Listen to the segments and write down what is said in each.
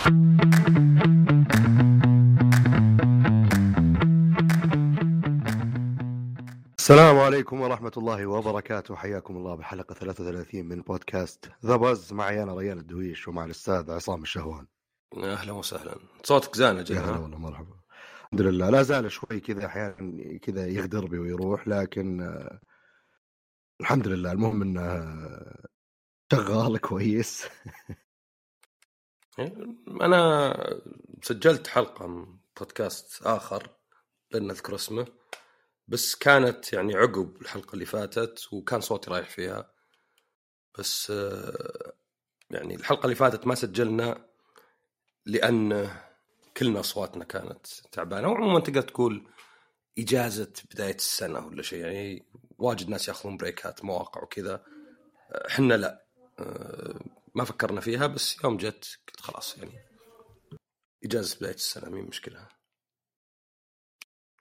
السلام عليكم ورحمة الله وبركاته. حياكم الله بحلقة 33 من بودكاست The Buzz معي أنا ريان الدويش ومع الأستاذ عصام الشهوان. أهلا وسهلا. صوتك زان يا أجل هلا ها؟ والله مرحبا. الحمد لله. لا زال شوي كذا أحيانا كذا يغدر بي ويروح لكن آه، الحمد لله. المهم إنه آه، شغال كويس. أنا سجلت حلقة من بودكاست آخر لن نذكر اسمه بس كانت يعني عقب الحلقة اللي فاتت وكان صوتي رايح فيها. بس آه، يعني الحلقة اللي فاتت ما سجلنا لأن كلنا أصواتنا كانت تعبانة. وعموما تقدر تقول إجازة بداية السنة ولا شيء. يعني واجد ناس ياخذون بريكات مواقع وكذا. إحنا لا. آه، ما فكرنا فيها بس يوم جت قلت خلاص يعني إجازة بداية السنة مين مشكلة.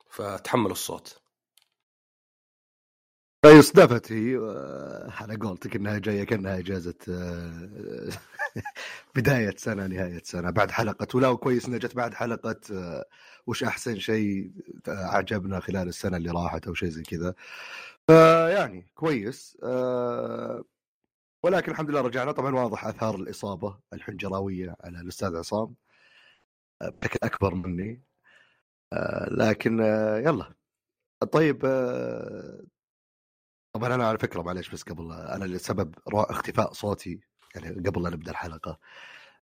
فتحملوا الصوت. يصدفت هي آه، على قولتك إنها جاية كأنها إجازة آه، بداية سنة نهاية سنة بعد حلقة. ولا كويس إنها جت بعد حلقة آه، وش أحسن شيء عجبنا خلال السنة اللي راحت أو شيء زي كذا. فيعني كويس ولكن الحمد لله رجعنا. طبعا واضح أثار الإصابة الحنجراوية على الأستاذ عصام آه، بشكل أكبر مني. آه، لكن آه، يلا. طيب طبعا أنا على فكرة معلش بس قبل أنا لسبب اختفاء صوتي يعني قبل لا نبدأ الحلقة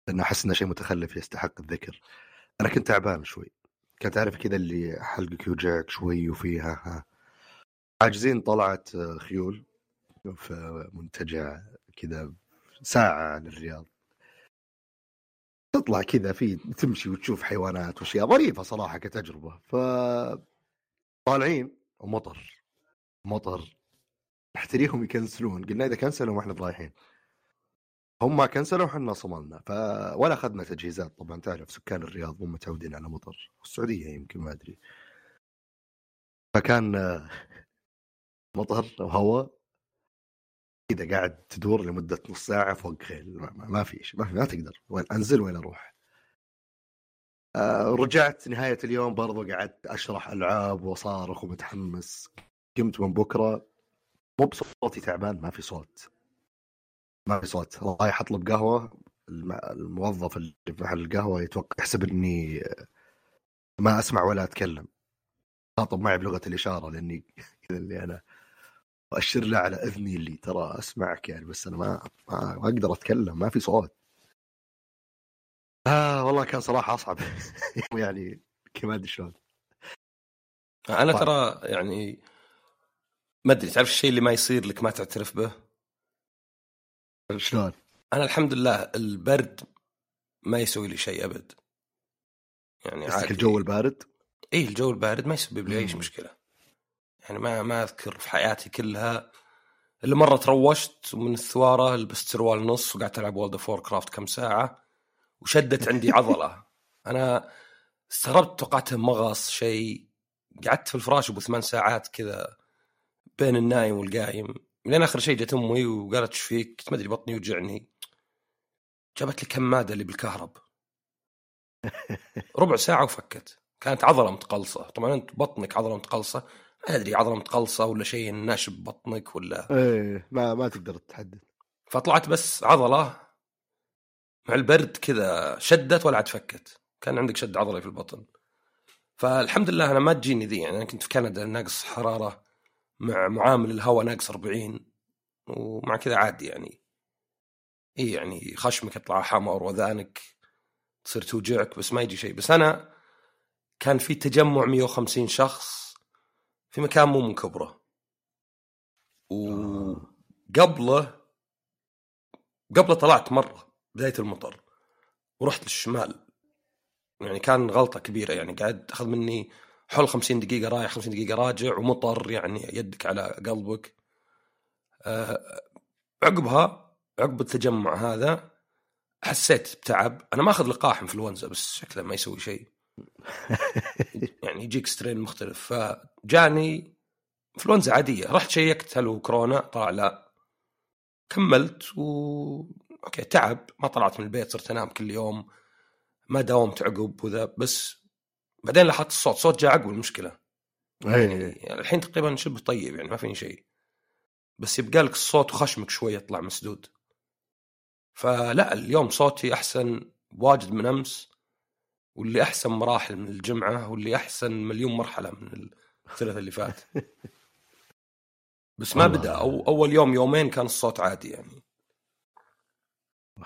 لأن أحس إنه شيء متخلف يستحق الذكر. أنا كنت تعبان شوي. كنت عارف كذا اللي حلقك يوجعك شوي وفيها ها عاجزين طلعت خيول في منتجع كذا ساعة عن الرياض. تطلع كذا في تمشي وتشوف حيوانات وأشياء ظريفة صراحة كتجربة. ف طالعين ومطر مطر. نحتريهم يكنسلون. قلنا إذا كنسلوا وإحنا رايحين. هم كنسلوا وحنا صملنا. ف ولا أخذنا تجهيزات. طبعا تعرف سكان الرياض مو متعودين على مطر. السعودية يمكن ما أدري. فكان آه، مطر وهواء. كذا قاعد تدور لمدة نص ساعة فوق خيل. ما, في ما, في- ما تقدر. وين أنزل وين أروح. آه رجعت نهاية اليوم برضو قعدت أشرح ألعاب وصارخ ومتحمس. قمت من بكرة. مو بصوتي تعبان ما في صوت. ما في صوت. رايح أطلب قهوة. الم- الموظف اللي في محل القهوة يتوقع يحسب إني ما أسمع ولا أتكلم. خاطب معي بلغة الإشارة لأني كذا اللي أنا وأشر له على إذني اللي ترى أسمعك يعني بس أنا ما ما, ما أقدر أتكلم ما في صوت. آه والله كان صراحة أصعب يعني ما أدري شلون. أنا طيب. ترى يعني ما أدري تعرف الشيء اللي ما يصير لك ما تعترف به؟ شلون؟ أنا الحمد لله البرد ما يسوي لي شيء أبد. يعني عادي. الجو البارد؟ اي الجو البارد ما يسبب لي أي. مشكلة. يعني ما ما أذكر في حياتي كلها الا مرة تروشت ومن الثوارة لبست سروال نص وقعدت ألعب World of Warcraft كم ساعة وشدت عندي عضلة. أنا استغربت توقعتها مغص شيء. قعدت في الفراش ابو ثمان ساعات كذا بين النايم والقايم. لين آخر شيء جت أمي وقالت إيش فيك؟ ما أدري بطني يوجعني. جابت لي كماده اللي بالكهرب. ربع ساعة وفكت. كانت عضلة متقلصة. طبعا أنت بطنك عضلة متقلصة. ما أدري عضله متقلصه ولا شيء ناشب بطنك ولا؟ إيه ما ما تقدر تحدد. فطلعت بس عضلة مع البرد كذا شدت ولا عاد فكت. كان عندك شد عضلي في البطن. فالحمد لله أنا ما تجيني ذي يعني أنا كنت في كندا ناقص حرارة مع معامل الهواء ناقص 40 ومع كذا عادي يعني. اي يعني خشمك يطلع حمر وأذانك تصير توجعك بس ما يجي شيء. بس أنا كان في تجمع 150 شخص في مكان مو من كبره. وقبله قبله طلعت مرة بداية المطر. ورحت للشمال. يعني كان غلطة كبيرة يعني قاعد اخذ مني حول 50 دقيقة رايح 50 دقيقة راجع ومطر يعني يدك على قلبك. آه، عقبها عقب التجمع هذا حسيت بتعب. أنا ما أخذ لقاح انفلونزا بس شكله ما يسوي شيء. يعني يجيك سترين مختلف. فجاني انفلونزا عادية. رحت شيكت هل هو كورونا طلع لا. كملت و أوكي تعب. ما طلعت من البيت صرت أنام كل يوم. ما داومت عقب وذا. بس بعدين لاحظت الصوت. صوت جاء عقب المشكلة. اي يعني الحين تقريبا شبه طيب يعني ما فيني شيء. بس يبقى لك الصوت وخشمك شوي يطلع مسدود. فلا اليوم صوتي أحسن واجد من أمس. واللي أحسن مراحل من الجمعة واللي أحسن مليون مرحلة من الثلاث اللي فات. بس ما. بدأ. أو أول يوم يومين كان الصوت عادي يعني.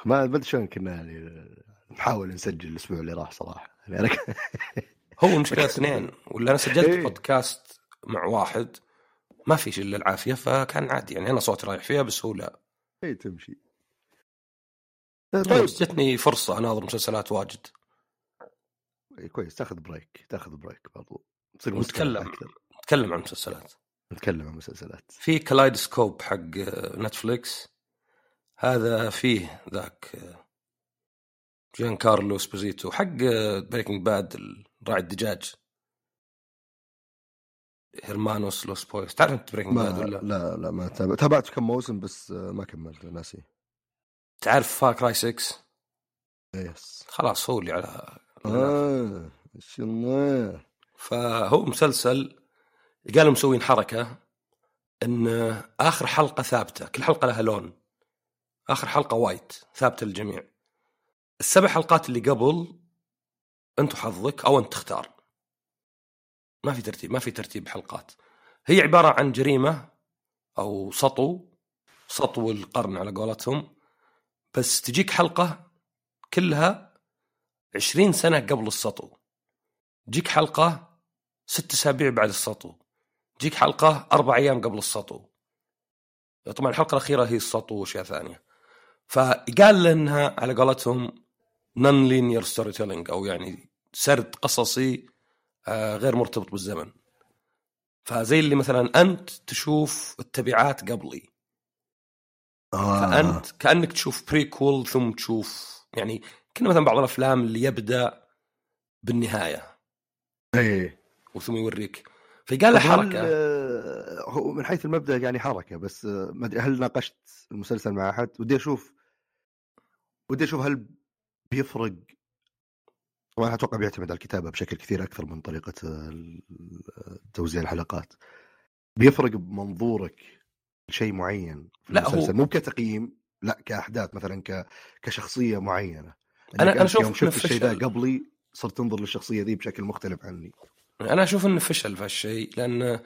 ما أدري شلون كنا يعني نحاول نسجل الأسبوع اللي راح صراحة. يعني أنا ك- هو المشكلة اثنين. ولا أنا سجلت إيه. بودكاست مع واحد ما في شيء إلا العافية فكان عادي. يعني أنا صوتي رايح فيها بس هو لا. اي تمشي. طيب طيب. جتني فرصة أناظر مسلسلات واجد. كويس تاخذ break تاخذ break برضو تصير أكثر. نتكلم عن مسلسلات. نتكلم عن مسلسلات. في Kaleidoscope حق Netflix هذا فيه ذاك Giancarlo Esposito حق Breaking Bad راعي الدجاج. Hermanos Los Pollos تعرف أنت Breaking Bad ولا لا؟ لا ما تابع تابعت كم موسم بس آه، ما كملت ناسي. تعرف Far Cry 6 yes. خلاص هو اللي على آه الله فهو مسلسل قالوا مسوين حركة إن آخر حلقة ثابتة كل حلقة لها لون. آخر حلقة وايت ثابتة للجميع. السبع حلقات اللي قبل أنت حظك أو أنت تختار. ما في ترتيب ما في ترتيب حلقات. هي عبارة عن جريمة أو سطو سطو القرن على قولتهم بس تجيك حلقة كلها عشرين سنة قبل السطو. تجيك حلقة ست أسابيع بعد السطو. تجيك حلقة أربع أيام قبل السطو. طبعا الحلقة الأخيرة هي السطو وأشياء ثانية. فقال انها على قولتهم non linear storytelling أو يعني سرد قصصي آه، غير مرتبط بالزمن. فزي اللي مثلا أنت تشوف التبعات قبلي. آه. فأنت كأنك تشوف بريكول ثم تشوف يعني كنا مثلا بعض الأفلام اللي يبدأ بالنهاية. اي وثم يوريك. فقال له حركة. آه، هو من حيث المبدأ يعني حركة بس آه، ما أدري هل ناقشت المسلسل مع أحد؟ ودي أشوف ودي أشوف هل بيفرق طبعا أتوقع بيعتمد على الكتابة بشكل كثير أكثر من طريقة آه، توزيع الحلقات. بيفرق بمنظورك لشيء معين في لا، هو- المسلسل مو كتقييم لا كأحداث مثلا ك... كشخصية معينة. أنا- إنك أنا أنت أشوف يوم شفت الشيء ذا. قبلي صرت تنظر للشخصية ذي بشكل مختلف عني. أنا أشوف إنه فشل في هالشيء لأن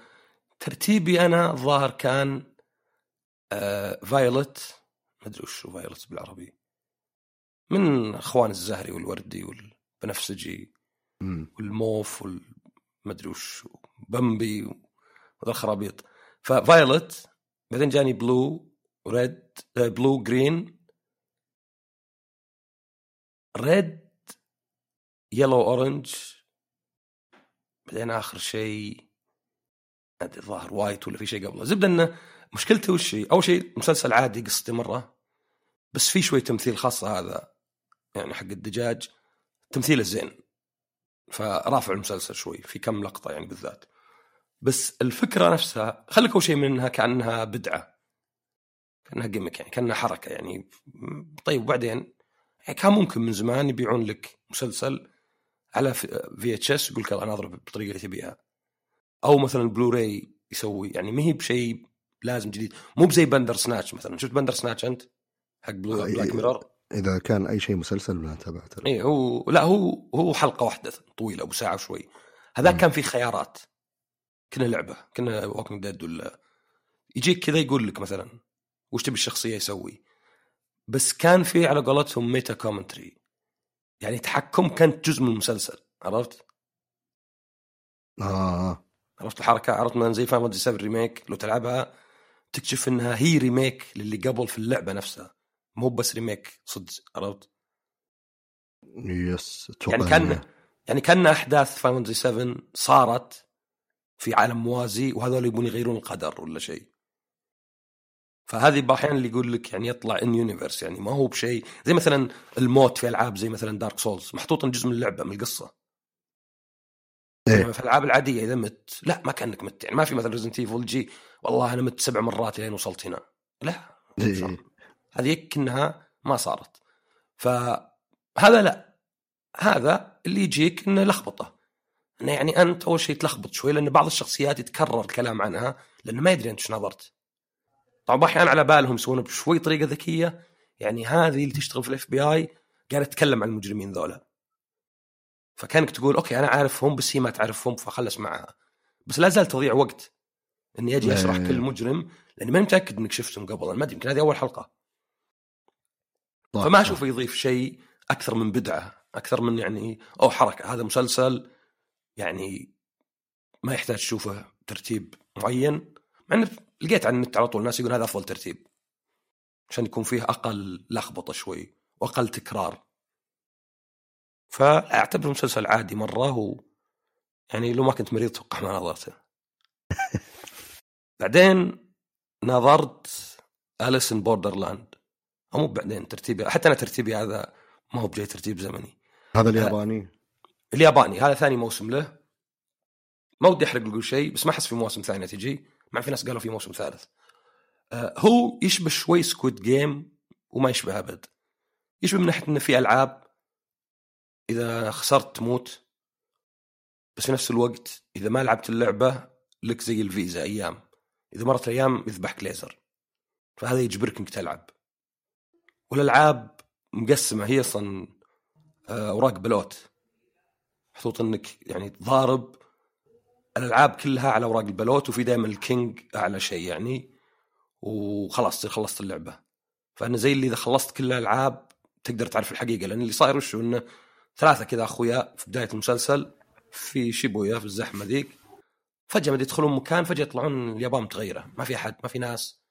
ترتيبي أنا الظاهر كان آه فايولت ما أدري وش فايولت بالعربي. من أخوان الزهري والوردي والبنفسجي والموف وال ما أدري وش بمبي وهذا الخرابيط. ف violet بعدين جاني blue red آه، blue green red yellow orange بعدين آخر شيء ادري الظاهر white ولا في شيء قبله. زبدة إنه مشكلته وش هي؟ أول شيء مسلسل عادي قصته مرة بس في شوي تمثيل خاصه هذا يعني حق الدجاج تمثيله زين فرافع المسلسل شوي في كم لقطة يعني بالذات. بس الفكرة نفسها خليك اول شيء منها كأنها بدعة. كأنها gimmick يعني كأنها حركة يعني. طيب وبعدين؟ يعني كان ممكن من زمان يبيعون لك مسلسل على VHS يقول لك أنا أضرب بالطريقة اللي تبيها. أو مثلا بلوراي يسوي يعني ما هي بشيء لازم جديد. مو بزي Bandersnatch مثلا. شفت Bandersnatch أنت؟ حق blue آه، Black. Mirror إذا كان أي شيء مسلسل ما تابعته. إي هو لا هو هو حلقة واحدة طويلة ابو ساعة وشوي هذاك مم. كان فيه خيارات. كنه لعبة. كنه Walking Dead ولا يجيك كذا يقول لك مثلا وش تبي الشخصية يسوي؟ بس كان في على قولتهم meta commentary يعني تحكم كانت جزء من المسلسل عرفت؟ آه. عرفت الحركة؟ عرفت مثلا زي Final 7 Remake لو تلعبها تكتشف إنها هي remake للي قبل في اللعبة نفسها مو بس remake صدق عرفت؟ yes يعني كان يعني كان أحداث Final 7 صارت في عالم موازي وهذول يبون يغيرون القدر ولا شيء. فهذه أحيانا اللي يقول لك يعني يطلع in universe يعني ما هو بشيء. زي مثلا الموت في ألعاب زي مثلا Dark Souls محطوط جزء من اللعبة من القصة. إيه. يعني في الألعاب العادية إذا مت لا ما كأنك مت يعني ما في مثلا Resident Evil جي والله أنا مت سبع مرات لين وصلت هنا. لا إيه. هذه كأنها ما صارت. فهذا لا. هذا اللي يجيك إنه لخبطة. إنه يعني أنت أول شيء تلخبط شوي لأن بعض الشخصيات يتكرر الكلام عنها لأنه ما يدري أنت إيش نظرت. طبعا أحيانا على بالهم يسوون بشوي طريقة ذكية. يعني هذه اللي تشتغل في ال FBI قاعدة تتكلم عن المجرمين ذولا. فكانك تقول okay أنا عارفهم بس هي ما تعرفهم فخلص معها. بس لا زال تضيع وقت إني أجي أشرح. كل مجرم لأني ماني متأكد إنك شفتهم قبل. أنا ما أدري يمكن هذه أول حلقة. فما. أشوفه يضيف شيء أكثر من بدعة أكثر من يعني أو حركة. هذا مسلسل يعني ما يحتاج تشوفه ترتيب معين مع إنه لقيت على النت على طول ناس يقول هذا أفضل ترتيب. عشان يكون فيه أقل لخبطة شوي وأقل تكرار. فأعتبره مسلسل عادي مرة و يعني لو ما كنت مريض أتوقع ما نظرته. بعدين نظرت Alice in Borderland أو مو بعدين ترتيبي حتى أنا ترتيبي هذا ما هو بجاي ترتيب زمني. هذا الياباني. الياباني هذا ثاني موسم له. ما ودي أحرق لكم شيء بس ما أحس في مواسم ثانية تجي. مع في ناس قالوا في موسم ثالث. آه، هو يشبه شوي Squid Game وما يشبه أبد. يشبه من ناحية إنه في ألعاب إذا خسرت تموت بس في نفس الوقت إذا ما لعبت اللعبة لك زي الفيزا أيام. إذا مرت الأيام يذبحك ليزر. فهذا يجبرك إنك تلعب. والألعاب مقسمة هي أصلا آه، أوراق بلوت. محطوط إنك يعني تضارب الألعاب كلها على أوراق البلوت وفي دائما ال king أعلى شيء يعني. وخلاص تصير خلصت اللعبة. فأنا زي اللي إذا خلصت كل الألعاب تقدر تعرف الحقيقة. لأن اللي صاير وشو؟ إنه ثلاثة كذا أخويا في بداية المسلسل في شيبويا في الزحمة ذيك. فجأة ما يدخلون مكان فجأة يطلعون اليابان متغيرة. ما في أحد ما في ناس.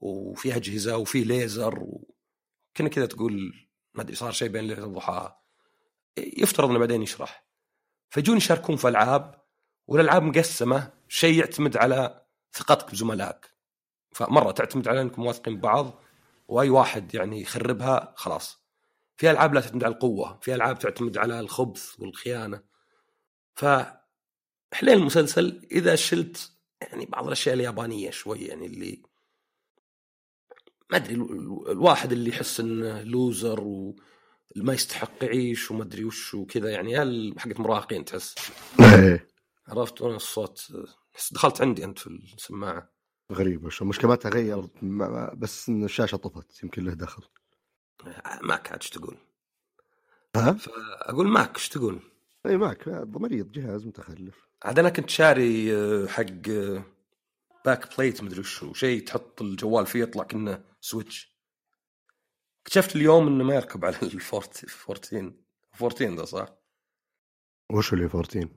وفي أجهزة وفي ليزر و... كنا كذا تقول ما أدري صار شيء بين ليلة الضحى. يفترض إنه بعدين يشرح. فيجون يشاركون في ألعاب. والألعاب مقسمة شيء يعتمد على ثقتك بزملائك. فمرة تعتمد على إنكم واثقين ببعض وأي واحد يعني يخربها خلاص. في ألعاب لا تعتمد على القوة في ألعاب تعتمد على الخبث والخيانة. ف حليل المسلسل إذا شلت يعني بعض الأشياء اليابانية شوي يعني اللي ما أدري ال- ال- الواحد اللي يحس إنه لوزر وما يستحق يعيش وما أدري وش وكذا يعني هل حقت مراهقين تحس؟ إيه. عرفت وأنا الصوت دخلت عندي أنت في السماعة غريبة شو مشكلة ما تغير بس إن الشاشة طفت يمكن له دخل ماك عاد إيش تقول؟ ها؟ فأقول ماك إيش تقول؟ إي معك مريض جهاز متخلف عاد أنا كنت شاري آه، حق back plate مدري وشو شيء تحط الجوال فيه يطلع كأنه سويتش اكتشفت اليوم إنه ما يركب على الفورت 14 14 ذا صح؟ وش اللي 14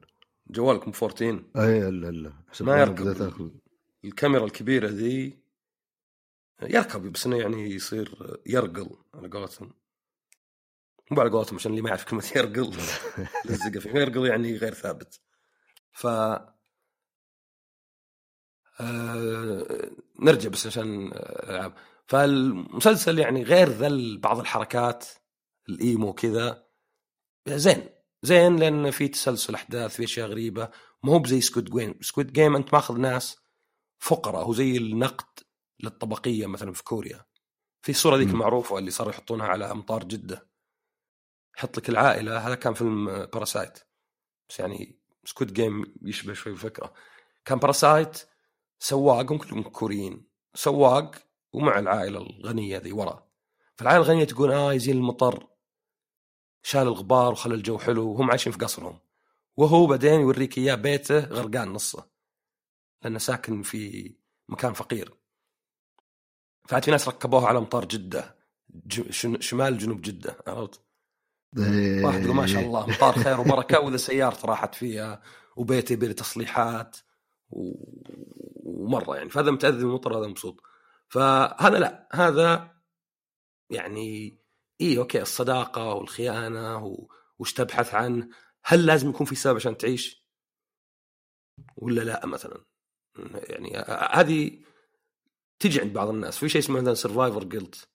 جوالكم 14 اي لا لا حسب ما يركب. الكاميرا الكبيرة ذي يركب بس إنه يعني يصير يرقل على قولتهم. مو على قولتهم عشان اللي ما يعرف كلمة يرقل. لزقه فيه يرقل يعني غير ثابت. ف آه... نرجع بس عشان العاب فالمسلسل يعني غير ذا ال- بعض الحركات ال emo كذا زين. زين لأن في تسلسل أحداث في أشياء غريبة. مو هو بزي Squid Game Squid Game أنت ماخذ ناس فقراء. هو زي النقد للطبقية مثلا في كوريا. في الصورة ذيك. المعروفة اللي صاروا يحطونها على أمطار جدة. يحط لك العائلة. هذا كان فيلم Parasite بس يعني Squid Game يشبه شوي الفكرة كان باراسايت سواق هم كلهم كوريين سواق ومع العائلة الغنية ذي ورا. فالعائلة الغنية تقول آه يزيل المطر. شال الغبار وخلى الجو حلو وهم عايشين في قصرهم. وهو بعدين يوريك إياه بيته غرقان نصه لأنه ساكن في مكان فقير. فعاد في ناس ركبوها على امطار جدة شمال جنوب جدة عرفت؟ واحد يقول ما شاء الله امطار خير وبركة واذا سيارته راحت فيها وبيته يبي تصليحات ومرة يعني. فهذا متأذي بالمطر هذا مبسوط. فهذا لا هذا يعني إي okay الصداقة والخيانة و- وش تبحث عنه هل لازم يكون في سبب عشان تعيش؟ ولا لا مثلا. يعني هذه تجي عند بعض الناس. في شيء اسمه مثلا survivor guilt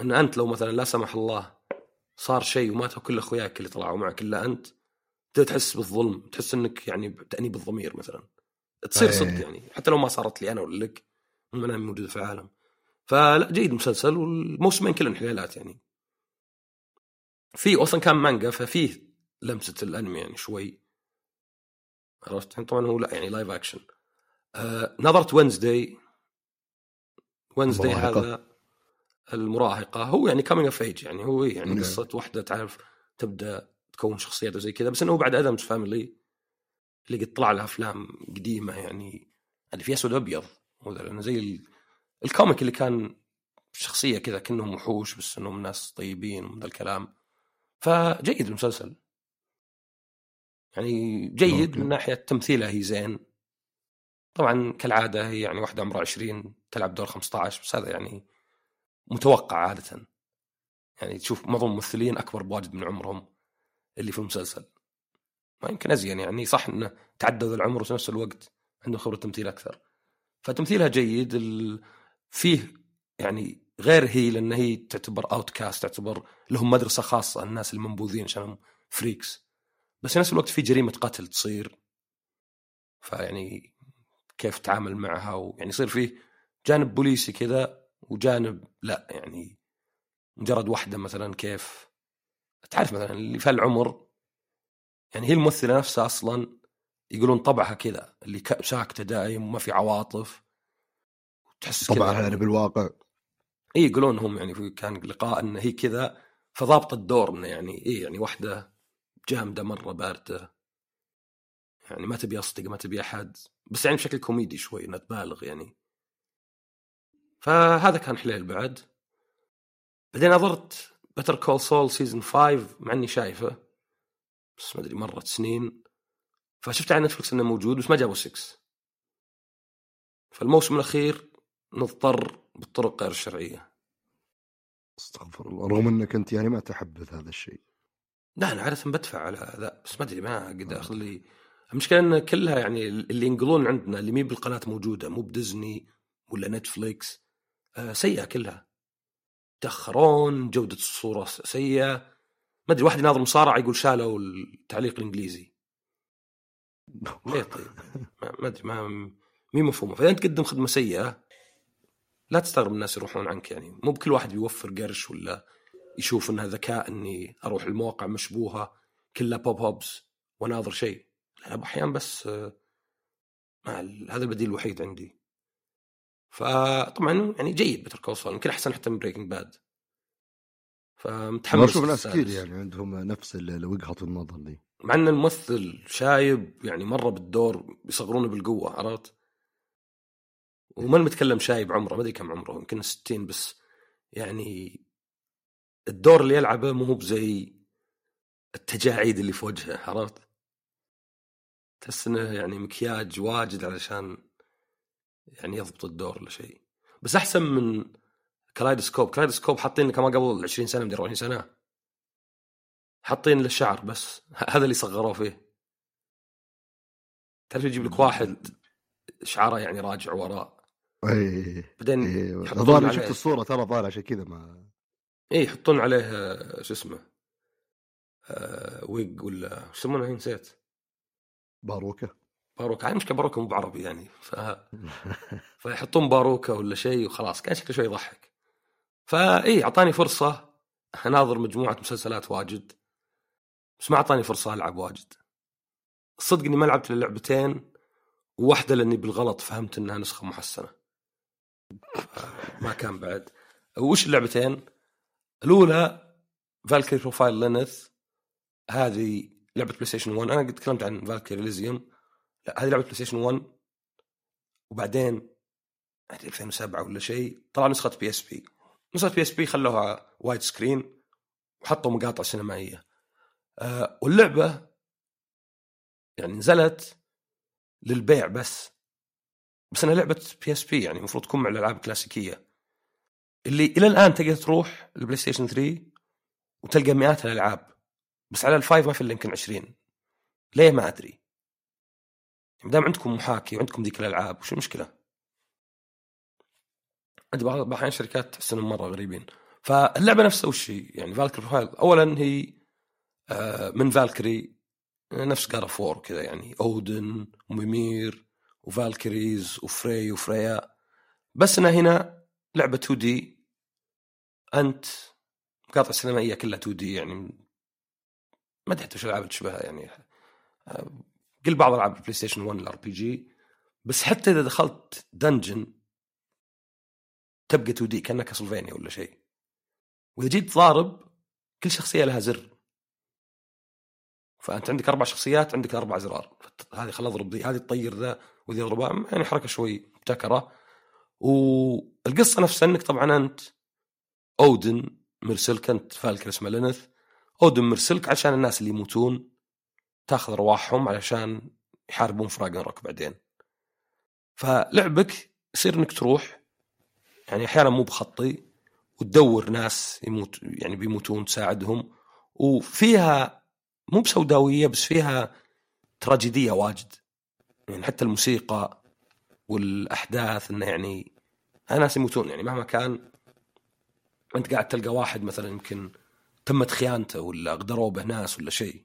إن أنت لو مثلا لا سمح الله صار شيء وماتوا كل أخوياك اللي طلعوا معك إلا أنت تحس بالظلم تحس إنك يعني تانيب الضمير مثلا. تصير. صدق يعني. حتى لو ما صارت لي أنا ولا لك مو أنا موجودة في العالم. فلا جيد المسلسل والموسمين كلهم حليلات يعني. في أصلا كان مانجا ففيه لمسة الأنمي يعني شوي. عرفت؟ طبعا هو لا يعني live action آه نظرت Wednesday Wednesday. هذا المراهقة. هو يعني coming of age يعني هو يعني نعم. قصة واحدة تعرف تبدأ تكون شخصيات وزي كذا بس إنه هو بعد Addams Family اللي قد طلع له أفلام قديمة يعني. اللي فيها اسود أبيض. لأنه زي ال- ال comic اللي كان شخصية كذا كأنهم وحوش بس إنهم ناس طيبين ومن الكلام. فجيد المسلسل. يعني جيد. من ناحية تمثيلها هي زين. طبعا كالعادة هي يعني واحدة عمرها 20 تلعب دور 15 بس هذا يعني متوقع عادة. يعني تشوف معظم الممثلين أكبر بواجد من عمرهم اللي في المسلسل. ما يمكن أزين يعني صح إنه ذا العمر وفي نفس الوقت عندهم خبرة تمثيل أكثر. فتمثيلها جيد ال... فيه يعني غير هي لأن هي تعتبر outcast تعتبر لهم مدرسة خاصة الناس المنبوذين عشانهم freaks بس في نفس الوقت في جريمة قتل تصير. فيعني كيف تتعامل معها ويعني يصير فيه جانب بوليسي كذا وجانب لا. يعني مجرد واحدة مثلا كيف؟ تعرف مثلا اللي في العمر يعني هي الممثلة نفسها أصلا يقولون طبعها كذا اللي ساكته دايم وما في عواطف. تحس طبعا يعني بالواقع. اي يقولون هم يعني في كان لقاء إن هي كذا فضابط الدور إنه يعني اي يعني واحدة جامدة مرة باردة. يعني ما تبي أصدق ما تبي أحد بس يعني بشكل كوميدي شوي إنها تبالغ يعني. فهذا كان حليل بعد. بعدين نظرت Better Call Saul season 5 مع إني شايفه بس ما أدري مرت سنين. فشفت على نتفلكس إنه موجود بس ما جابوا 6 فالموسم الأخير نضطر بالطرق غير الشرعية. أستغفر الله. رغم إنك أنت يعني ما تحبذ هذا الشيء. لا أنا عادة بدفع على ذا بس ما أدري ما قد اخذ لي المشكلة إن كلها يعني اللي ينقلون عندنا اللي مي بالقناة موجودة مو بديزني ولا نتفليكس آه سيئة كلها. تاخرون جودة الصورة سيئة. ما أدري واحد يناظر مصارعه يقول شالوا التعليق الإنجليزي. ليه طيب؟ ما ما أدري ما مي مفهومة. فإذا أنت تقدم خدمة سيئة لا تستغرب الناس يروحون عنك يعني. مو بكل واحد بيوفر قرش ولا يشوف إنها ذكاء إني أروح المواقع مشبوهة كلها pop-ups واناظر شيء. لا أحيانا بس آه، مع ال- هذا البديل الوحيد عندي. فطبعا يعني جيد Better Call يمكن أحسن حتى من Breaking Bad فمتحمس أشوف ناس كثير. يعني عندهم نفس وجهة النظر دي. مع إن الممثل شايب يعني مرة بالدور بيصغرونه بالقوة عرفت؟ وما متكلم شايب عمره ما أدري كم عمره يمكن 60 بس. يعني الدور اللي يلعبه مو بزي التجاعيد اللي في وجهه عرفت؟ تحس إنه يعني مكياج واجد علشان يعني يضبط الدور ولا شيء. بس أحسن من Kaleidoscope Kaleidoscope حاطين كما قبل 20 سنة مدري 40 سنة. حاطين له الشعر بس. هذا اللي صغروه فيه. تعرف يجيب لك واحد شعره يعني راجع وراء اي بعدين اي يحطون الظاهر شفت الصورة ترى ظاهر عشان كذا ما إيه يحطون عليه شو اسمه آه ويج ولا شو يسمونه نسيت. باروكة. باروكة. يعني مشكله باروكة مو بعربي يعني. ف... فيحطون باروكة ولا شيء وخلاص. كان شكله شوي يضحك. فاي أعطاني فرصة. أناظر مجموعة مسلسلات واجد. بس ما أعطاني فرصة ألعب واجد. الصدق إني ما لعبت إلا لعبتين. وواحدة لأني بالغلط فهمت إنها نسخة محسنة. ما كان بعد. وش اللعبتين؟ الأولى Valkyrie Profile Lenneth هذه لعبة PlayStation 1 أنا قد تكلمت عن Valkyrie Elysium لا هذه لعبة PlayStation 1 وبعدين أدري 2007 ولا شيء طلع نسخة بي اس بي نسخة بي اس بي خلوها وايد سكرين وحطوا مقاطع سينمائية. أه واللعبة يعني نزلت للبيع بس. بس أنها لعبة PSP يعني المفروض تكون مع الألعاب الكلاسيكية. اللي إلى الآن تقدر تروح ال PlayStation 3 وتلقى مئات الألعاب بس على ال Five ما في إلا يمكن 20 ليه ما أدري؟ ما دام عندكم محاكي وعندكم ذيك الألعاب وش المشكلة؟ عندي بعض الأحيان شركات تحس انهم مرة غريبين. فاللعبة نفسها وش هي؟ يعني Valkyrie Profile اولا هي آه، من Valkyrie نفس God of War كذا يعني اودن وميمير وفالكريز وفري وفريا. بس انها هنا لعبة 2D أنت المقاطع السينمائية كلها 2D يعني ما أدري وش الألعاب تشبهها يعني. آه، قل بعض العاب ال PlayStation 1 ال RPG بس حتى إذا دخلت dungeon تبقى 2D كأنها Castlevania ولا شيء. وإذا جيت ضارب كل شخصية لها زر. فأنت عندك أربع شخصيات عندك أربع زرار هذه خل أضرب ذي هذه تطير ذا وذي اضربها يعني حركة شوي مبتكرة. والقصة نفسها إنك طبعا أنت أودن مرسلك أنت فالكر اسمه لينث أودن مرسلك عشان الناس اللي يموتون تاخذ أرواحهم علشان يحاربون في راجنروك بعدين. فلعبك يصير إنك تروح يعني أحيانا مو بخطي وتدور ناس يموت يعني بيموتون تساعدهم. وفيها مو بسوداوية بس فيها تراجيدية واجد. يعني حتى الموسيقى والأحداث إنه يعني ناس يموتون. يعني مهما كان أنت قاعد تلقى واحد مثلا يمكن تمت خيانته ولا غدروا به ناس ولا شيء.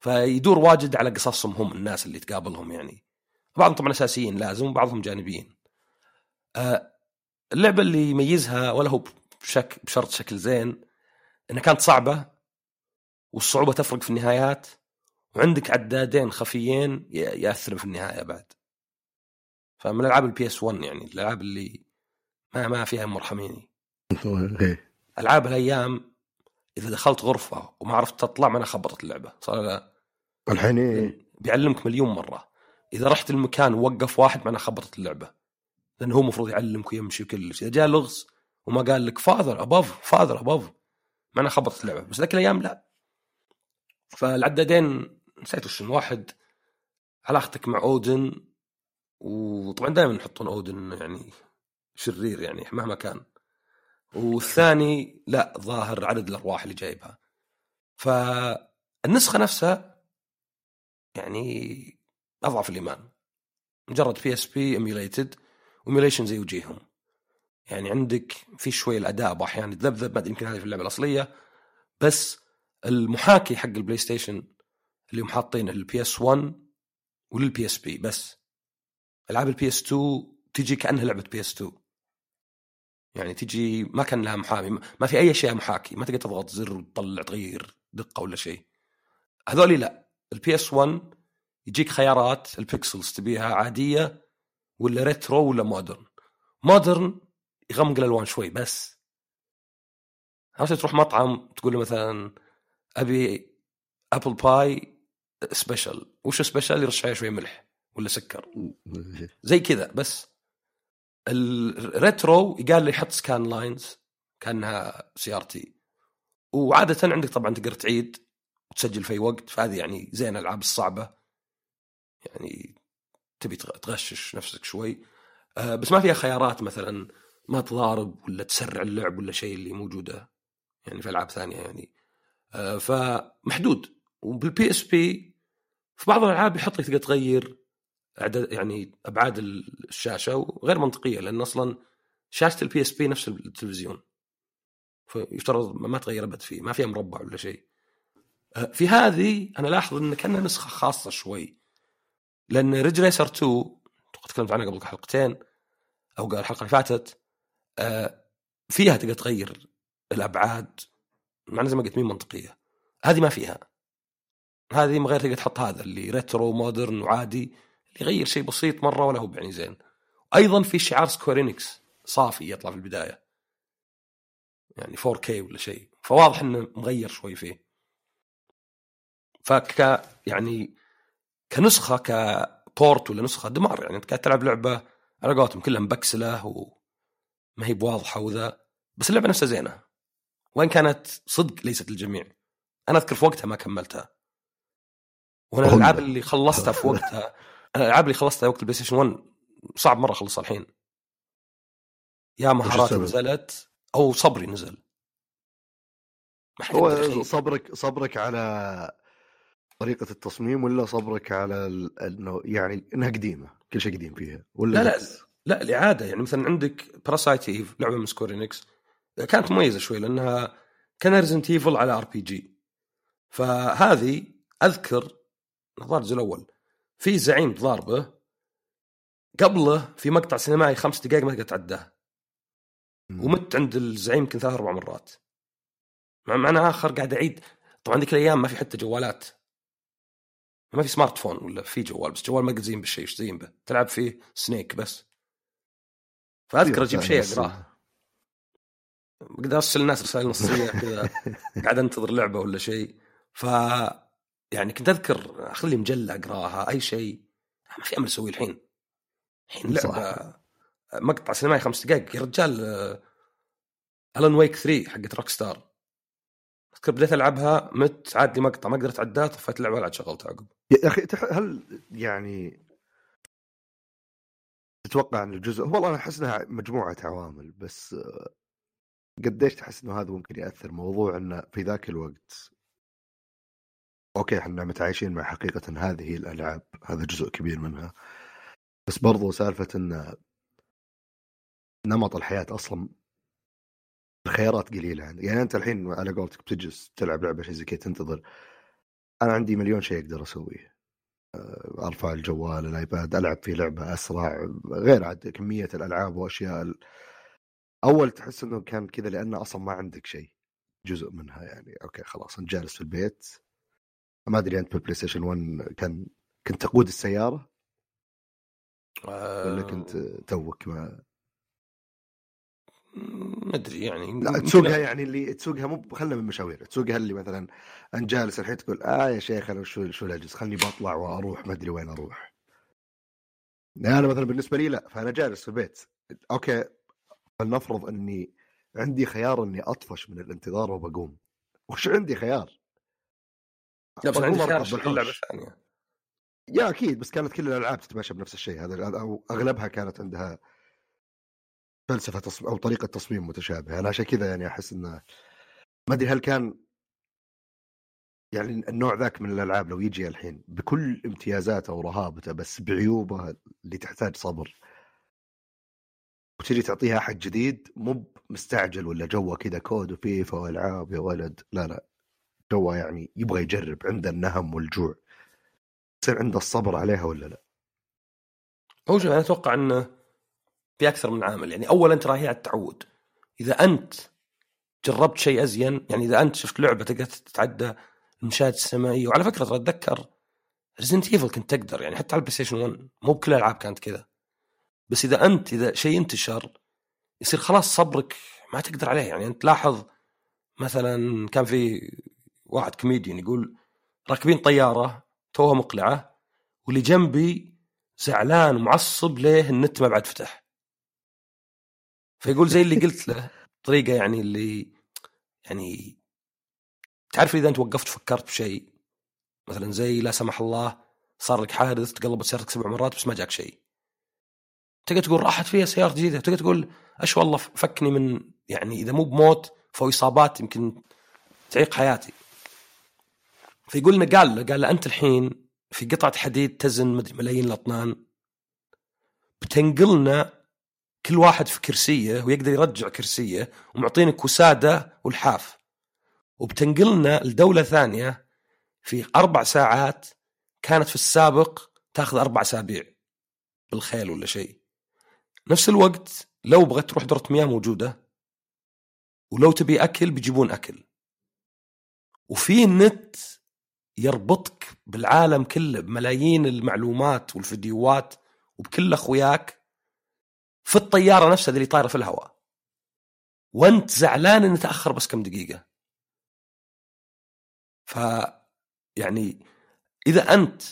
فيدور واجد على قصصهم هم الناس اللي تقابلهم يعني. بعضهم طبعا أساسيين لازم وبعضهم جانبيين. آه، اللعبة اللي يميزها ولا هو بشك بشرط شكل زين إنها كانت صعبة. والصعوبة تفرق في النهايات وعندك عدادين خفيين ياثروا في النهاية بعد. فمن العاب ال PS 1 يعني الألعاب اللي ما ما فيها مرحميني. ألعاب الأيام إذا دخلت غرفة وما عرفت تطلع ما خربت اللعبة. صار الحين إيه. بيعلمك مليون مرة. إذا رحت المكان ووقف واحد معناه خربت اللعبة. لأنه هو المفروض يعلمك ويمشي وكل شيء. إذا جاء لغز وما قال لك فاذر ابوف فاذر ابوف معناه خبطت اللعبة. بس ذاك الأيام لا. فالعدادين نسيت وش واحد علاقتك مع أودن وطبعا دائما يحطون أودن يعني شرير يعني مهما كان. والثاني لا ظاهر عدد الأرواح اللي جايبها. فالنسخة نفسها يعني أضعف الإيمان. مجرد PSP emulated emulation زي وجيههم يعني عندك في شوي الأداء أحيانا يتذبذب ما يمكن هذه في اللعبة الأصلية بس المحاكي حق ال PlayStation اللي هم حاطين ال PS 1 ولل PSP بس. ألعاب ال PS 2 تجي كأنها لعبة PS 2 يعني تجي ما كان لها محاكي ما في أي شيء محاكي ما تقدر تضغط زر وتطلع تغير دقة ولا شيء. هذولي لا ال PS 1 يجيك خيارات ال pixels تبيها عادية ولا retro ولا modern modern يغمق الألوان شوي بس. عرفت تروح مطعم تقول له مثلا أبي apple pie special وش special يرش عليه شوي ملح ولا سكر. زي كذا بس. ال retro قال لي حط scan lines كأنها CRT وعادة عندك طبعا تقدر تعيد وتسجل في أي وقت. فهذه يعني زين الألعاب الصعبة. يعني تبي تغشش نفسك شوي. آه بس ما فيها خيارات مثلا ما تضارب ولا تسرع اللعب ولا شيء اللي موجودة. يعني في ألعاب ثانية يعني. فمحدود. وبال PSP في بعض الألعاب يحط لك تغير أعداد يعني أبعاد الشاشة وغير منطقية لأن أصلا شاشة ال PSP نفس التلفزيون. فيفترض ما تغير أبد فيه ما فيها مربع ولا شيء. آه، في هذه أنا لاحظ ان كأنها نسخة خاصة شوي. لأن Ridge Racer 2 تكلمت عنها قبل حلقتين أو قبل الحلقة اللي فاتت آه، فيها تقدر تغير الأبعاد مع زي ما قلت مين منطقية. هذه ما فيها. هذه من غير تقدر تحط هذا اللي retro modern وعادي يغير شيء بسيط مرة ولا هو يعني زين. أيضا في شعار سكويرينكس صافي يطلع في البداية. يعني 4K ولا شيء. فواضح إنه مغير شوي فيه. فك يعني كنسخة كبورت ولا نسخة دمار يعني أنت قاعد تلعب لعبة على قولتهم كلها مبكسله وما هي بواضحة وذا بس اللعبة نفسها زينة. وان كانت صدق ليست للجميع. أنا أذكر في وقتها ما كملتها. وأنا الألعاب اللي خلصتها في وقتها الألعاب اللي خلصتها وقت ال PlayStation 1 صعب مرة اخلصها الحين. يا مهاراتي نزلت أو صبري نزل. هو صبرك صبرك على طريقة التصميم ولا صبرك على إنه يعني إنها قديمة كل شيء قديم فيها ولا لا لا لا الاعادة يعني مثلا عندك Parasite Eve لعبة من Square Enix كانت مميزة شوي لأنها كان Resident Evil على RPG فهذه أذكر الظاهر الجزء الأول. في زعيم ضاربه قبله في مقطع سينمائي خمس دقائق ما تقدر تعداه ومت عند الزعيم يمكن ثلاث أربع مرات. مع معنى آخر قاعد أعيد. طبعا ذيك الأيام ما في حتى جوالات. ما في smartphone ولا في جوال بس جوال ما قد زين بالشيء إيش زين به؟ تلعب فيه Snake بس. فأذكر أجيب شيء أقرأه. قد أرسل الناس رسائل نصية كذا. قاعد أنتظر لعبة ولا شيء. ف يعني كنت أذكر اخذ لي مجلة أقراها أي شيء. ما في أمل أسويه الحين. الحين لعبة مقطع سينمائي خمس دقائق. يا رجال Alan Wake 3 حقت Rockstar أذكر بديت ألعبها مت عاد لي مقطع ما قدرت عداه طفيت اللعبة ولا شغلتها عقب. يا أخي هل يعني تتوقع أن الجزء والله أنا أحس إنها مجموعة عوامل بس قديش تحس إنه هذا ممكن يأثر موضوع إنه في ذاك الوقت؟ أوكي إحنا متعايشين مع حقيقة هذه الألعاب هذا جزء كبير منها. بس برضو سالفة إن نمط الحياة أصلا الخيارات قليلة عندك يعني أنت الحين على قولتك بتجلس تلعب لعبة شيء زي كذا تنتظر. أنا عندي مليون شيء أقدر أسويه. آه، أرفع الجوال ال iPad ألعب في لعبة أسرع غير عاد كمية الألعاب وأشياء أول تحس إنه كان كذا لأنه أصلا ما عندك شيء جزء منها يعني okay خلاص أنت جالس في البيت. ما أدري أنت بال PlayStation 1 كان كنت تقود السيارة؟ ولا كنت آه. توك ما؟ ما أدري يعني لا تسوقها يعني اللي تسوقها مو خلنا من مشاوير تسوقها اللي مثلا أنت جالس الحين تقول آه يا شيخ أنا شو شو الاجلس خلني بطلع وأروح ما أدري وين أروح. يعني أنا مثلا بالنسبة لي لا فأنا جالس في البيت. okay فلنفرض إني عندي خيار إني أطفش من الانتظار وبقوم. وش عندي خيار؟ لا بس عندي خيار لعبة ثانية. يا أكيد بس كانت كل الألعاب تتماشى بنفس الشيء. هذا أو أغلبها كانت عندها فلسفة تصميم أو طريقة تصميم متشابهة. أنا عشان كذا يعني أحس إنه ما أدري هل كان يعني النوع ذاك من الألعاب لو يجي الحين بكل امتيازاته ورهابته بس بعيوبه اللي تحتاج صبر. وتجي تعطيها أحد جديد مو مستعجل ولا جوه كذا كود وفيفا والعاب يا ولد لا لا. جوه يعني يبغى يجرب عنده النهم والجوع. يصير عنده الصبر عليها ولا لا؟ هو أنا أتوقع إنه في أكثر من عامل. يعني اولا ترى هي على التعود. إذا أنت جربت شيء أزين يعني إذا أنت شفت لعبة تقدر تتعدى المشاهد السينمائيه وعلى فكرة ترى أتذكر Resident Evil كنت تقدر يعني حتى على ال PlayStation 1 مو بكل الألعاب كانت كذا. بس إذا أنت إذا شيء انتشر يصير خلاص صبرك ما تقدر عليه. يعني أنت لاحظ مثلا كان في واحد كوميديان يقول راكبين طيارة توها مقلعة واللي جنبي زعلان ومعصب ليه النت ما بعد فتح. فيقول زي اللي قلت له طريقة يعني اللي يعني تعرف إذا أنت وقفت فكرت بشيء مثلا زي لا سمح الله صار لك حادث تقلبت سيارتك سبع مرات بس ما جاك شيء. تقدر تقول راحت فيها سيارة جديدة تقدر تقول إيش والله فكني من يعني إذا مو بموت فهو إصابات يمكن تعيق حياتي. فيقول لنا قال له قال له أنت الحين في قطعة حديد تزن مدري ملايين الأطنان. بتنقلنا كل واحد في كرسيه ويقدر يرجع كرسيه ومعطينك وساده والحاف. وبتنقلنا لدولة ثانية في أربع ساعات كانت في السابق تاخذ أربع أسابيع. بالخيل ولا شيء. نفس الوقت لو بغيت تروح دورة مياه موجودة ولو تبي أكل بيجيبون أكل. وفي النت يربطك بالعالم كله بملايين المعلومات والفيديوهات وبكل أخوياك في الطيارة نفسها اللي طايرة في الهواء. وأنت زعلان ان تأخر بس كم دقيقة. ف يعني إذا أنت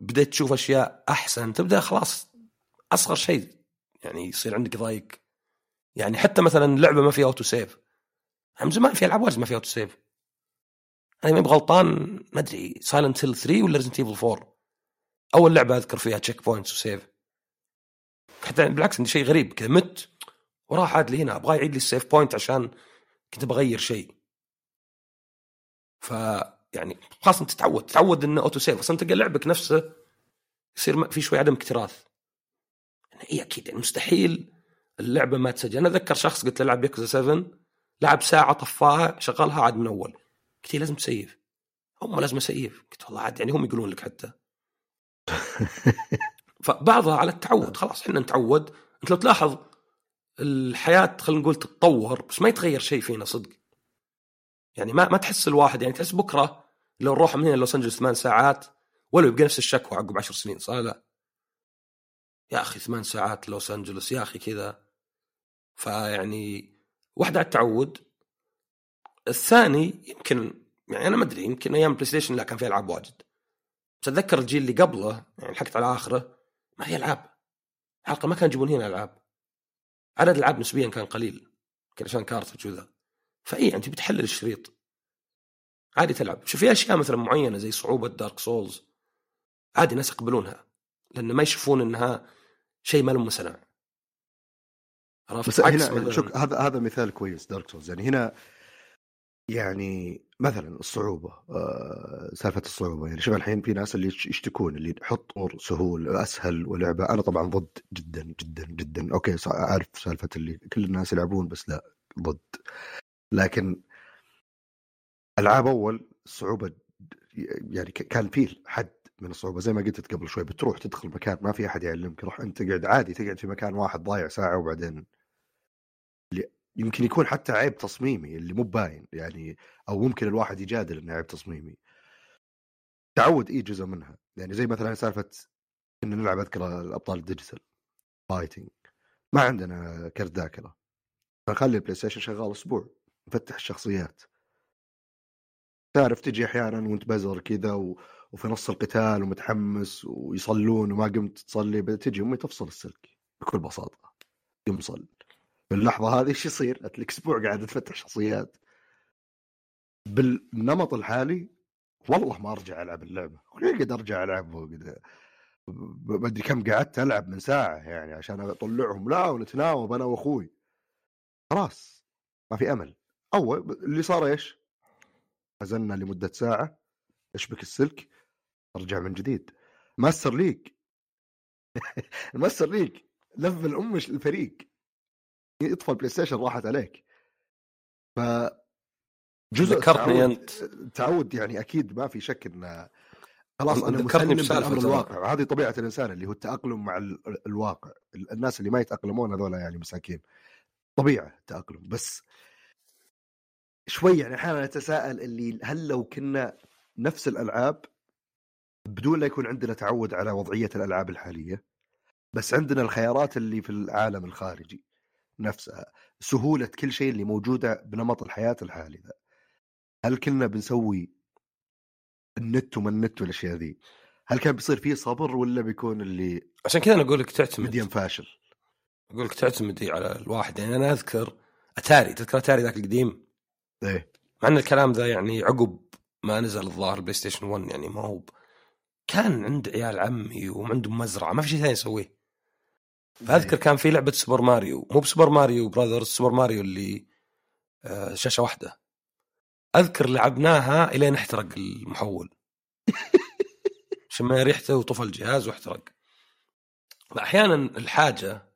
بديت تشوف أشياء أحسن تبدأ خلاص أصغر شيء. يعني يصير عندك ضايق. يعني حتى مثلا لعبة ما فيها auto save من زمان في ألعاب واجد ما فيها auto save أنا ما بغلطان ما أدري Silent Hill 3 ولا Resident Evil 4 أول لعبة أذكر فيها checkpoints و save حتى بالعكس عندي شيء غريب. كذا مت وراح عاد لي هنا أبغى يعيد لي ال save point عشان كنت بغير شيء. ف يعني انت تتعود. تتعود إنه auto save أصلا تلقى لعبك نفسه يصير في شوي عدم اكتراث. اي أكيد يعني مستحيل. اللعبة ما تسجل. أنا اتذكر شخص قلت له العب يكزا 7 لعب ساعة طفاها شغلها عاد من أول. قلت له لازم تسيف. هم لازم أسيف. قلت والله عاد يعني هم يقولون لك حتى. فبعضها على التعود. خلاص إحنا نتعود. أنت لو تلاحظ الحياة خلينا نقول تتطور بس ما يتغير شيء فينا صدق. يعني ما ما تحس الواحد يعني تحس بكرة لو نروح من هنا لوس انجلوس ثمان ساعات ولا يبقى نفس الشكوى عقب عشر سنين صح لا؟ يا أخي ثمان ساعات لوس أنجلوس يا أخي كذا. فيعني واحدة على التعود. الثاني يمكن يعني أنا ما أدري يمكن أيام PlayStation لا كان في ألعاب واجد. تتذكر الجيل اللي قبله يعني لحقت على آخره ما في ألعاب. حلقه ما كانوا يجيبون هنا ألعاب. عدد الألعاب نسبيا كان قليل يمكن عشان cartridge وذا فإي أنت بتحلل الشريط. عادي تلعب. شوف في أشياء مثلا معينة زي صعوبة Dark Souls عادي الناس يقبلونها لأن ما يشوفون إنها شيء ما له مسنع عرفت؟ بس هنا شوف هذا هذا مثال كويس Dark Souls يعني هنا يعني مثلا الصعوبة آه سالفة الصعوبة. يعني شوف الحين في ناس اللي يش- يشتكون اللي يحط امور سهول أسهل ولعبة. أنا طبعا ضد جدا جدا جدا. okay أعرف سالفة اللي كل الناس يلعبون بس لا ضد. لكن ألعاب أول الصعوبه يعني كان فيه حد من الصعوبة زي ما قلت قبل شوي بتروح تدخل مكان ما في أحد يعلمك روح أنت تقعد عادي تقعد في مكان واحد ضايع ساعة وبعدين يمكن يكون حتى عيب تصميمي اللي مو باين يعني أو ممكن الواحد يجادل إنه عيب تصميمي. تعود اي جزء منها. يعني زي مثلا سالفة إن نلعب أذكر الأبطال ال digital fighting ما عندنا كرت ذاكرة. فنخلي ال PlayStation شغال أسبوع نفتح الشخصيات. تعرف تجي أحيانا وأنت بزر كذا و... وفي نص القتال ومتحمس ويصلون وما قمت تصلي تجي أمي تفصل السلك بكل بساطة. قم صل في اللحظه هذه إيش يصير؟ لك أسبوع قاعد تفتح شخصيات. بالنمط الحالي والله ما أرجع ألعب اللعبة. وليه قد أرجع ألعب؟ وقد ما أدري كم قعدت ألعب من ساعة يعني عشان أطلعهم. لا ونتناوب أنا وأخوي. خلاص ما في أمل. أول اللي صار إيش؟ نزلنا لمدة ساعة. أشبك السلك. أرجع من جديد. ماستر ليج الماستر ليج لفل ام الفريق يطفى البلاي ستيشن راحت عليك. ف جزء ذكرتني أنت. التعود يعني أكيد ما في شك انه خلاص أنا ذكرتني مسلم بالأمر. الواقع. وهذه طبيعة الإنسان اللي هو التأقلم مع ال- الواقع. الناس اللي ما يتأقلمون هذول يعني مساكين. طبيعة التأقلم. بس شوي يعني أحيانا أتساءل اللي هل لو كنا نفس الألعاب بدون لا يكون عندنا تعود على وضعية الألعاب الحالية بس عندنا الخيارات اللي في العالم الخارجي نفسها سهولة كل شيء اللي موجودة بنمط الحياة الحالي ذا هل كنا بنسوي النت وما النت والأشياء ذي؟ هل كان بيصير فيه صبر ولا بيكون اللي عشان كذا أنا أقول لك تعتمد. مديم فاشل؟ أقول لك تعتمد على الواحد. يعني أنا أذكر أتاري تذكر أتاري ذاك القديم؟ إيه. مع إن الكلام ذا يعني عقب ما نزل الظاهر PlayStation 1 يعني ما هو كان عند عيال عمي وعندهم مزرعة ما في شيء ثاني يسويه. فأذكر كان في لعبة Super Mario مو ب Super Mario Brothers Super Mario اللي آه، شاشة واحدة. أذكر لعبناها الين احترق المحول. شمينا ريحته وطفى الجهاز واحترق. أحيانا الحاجة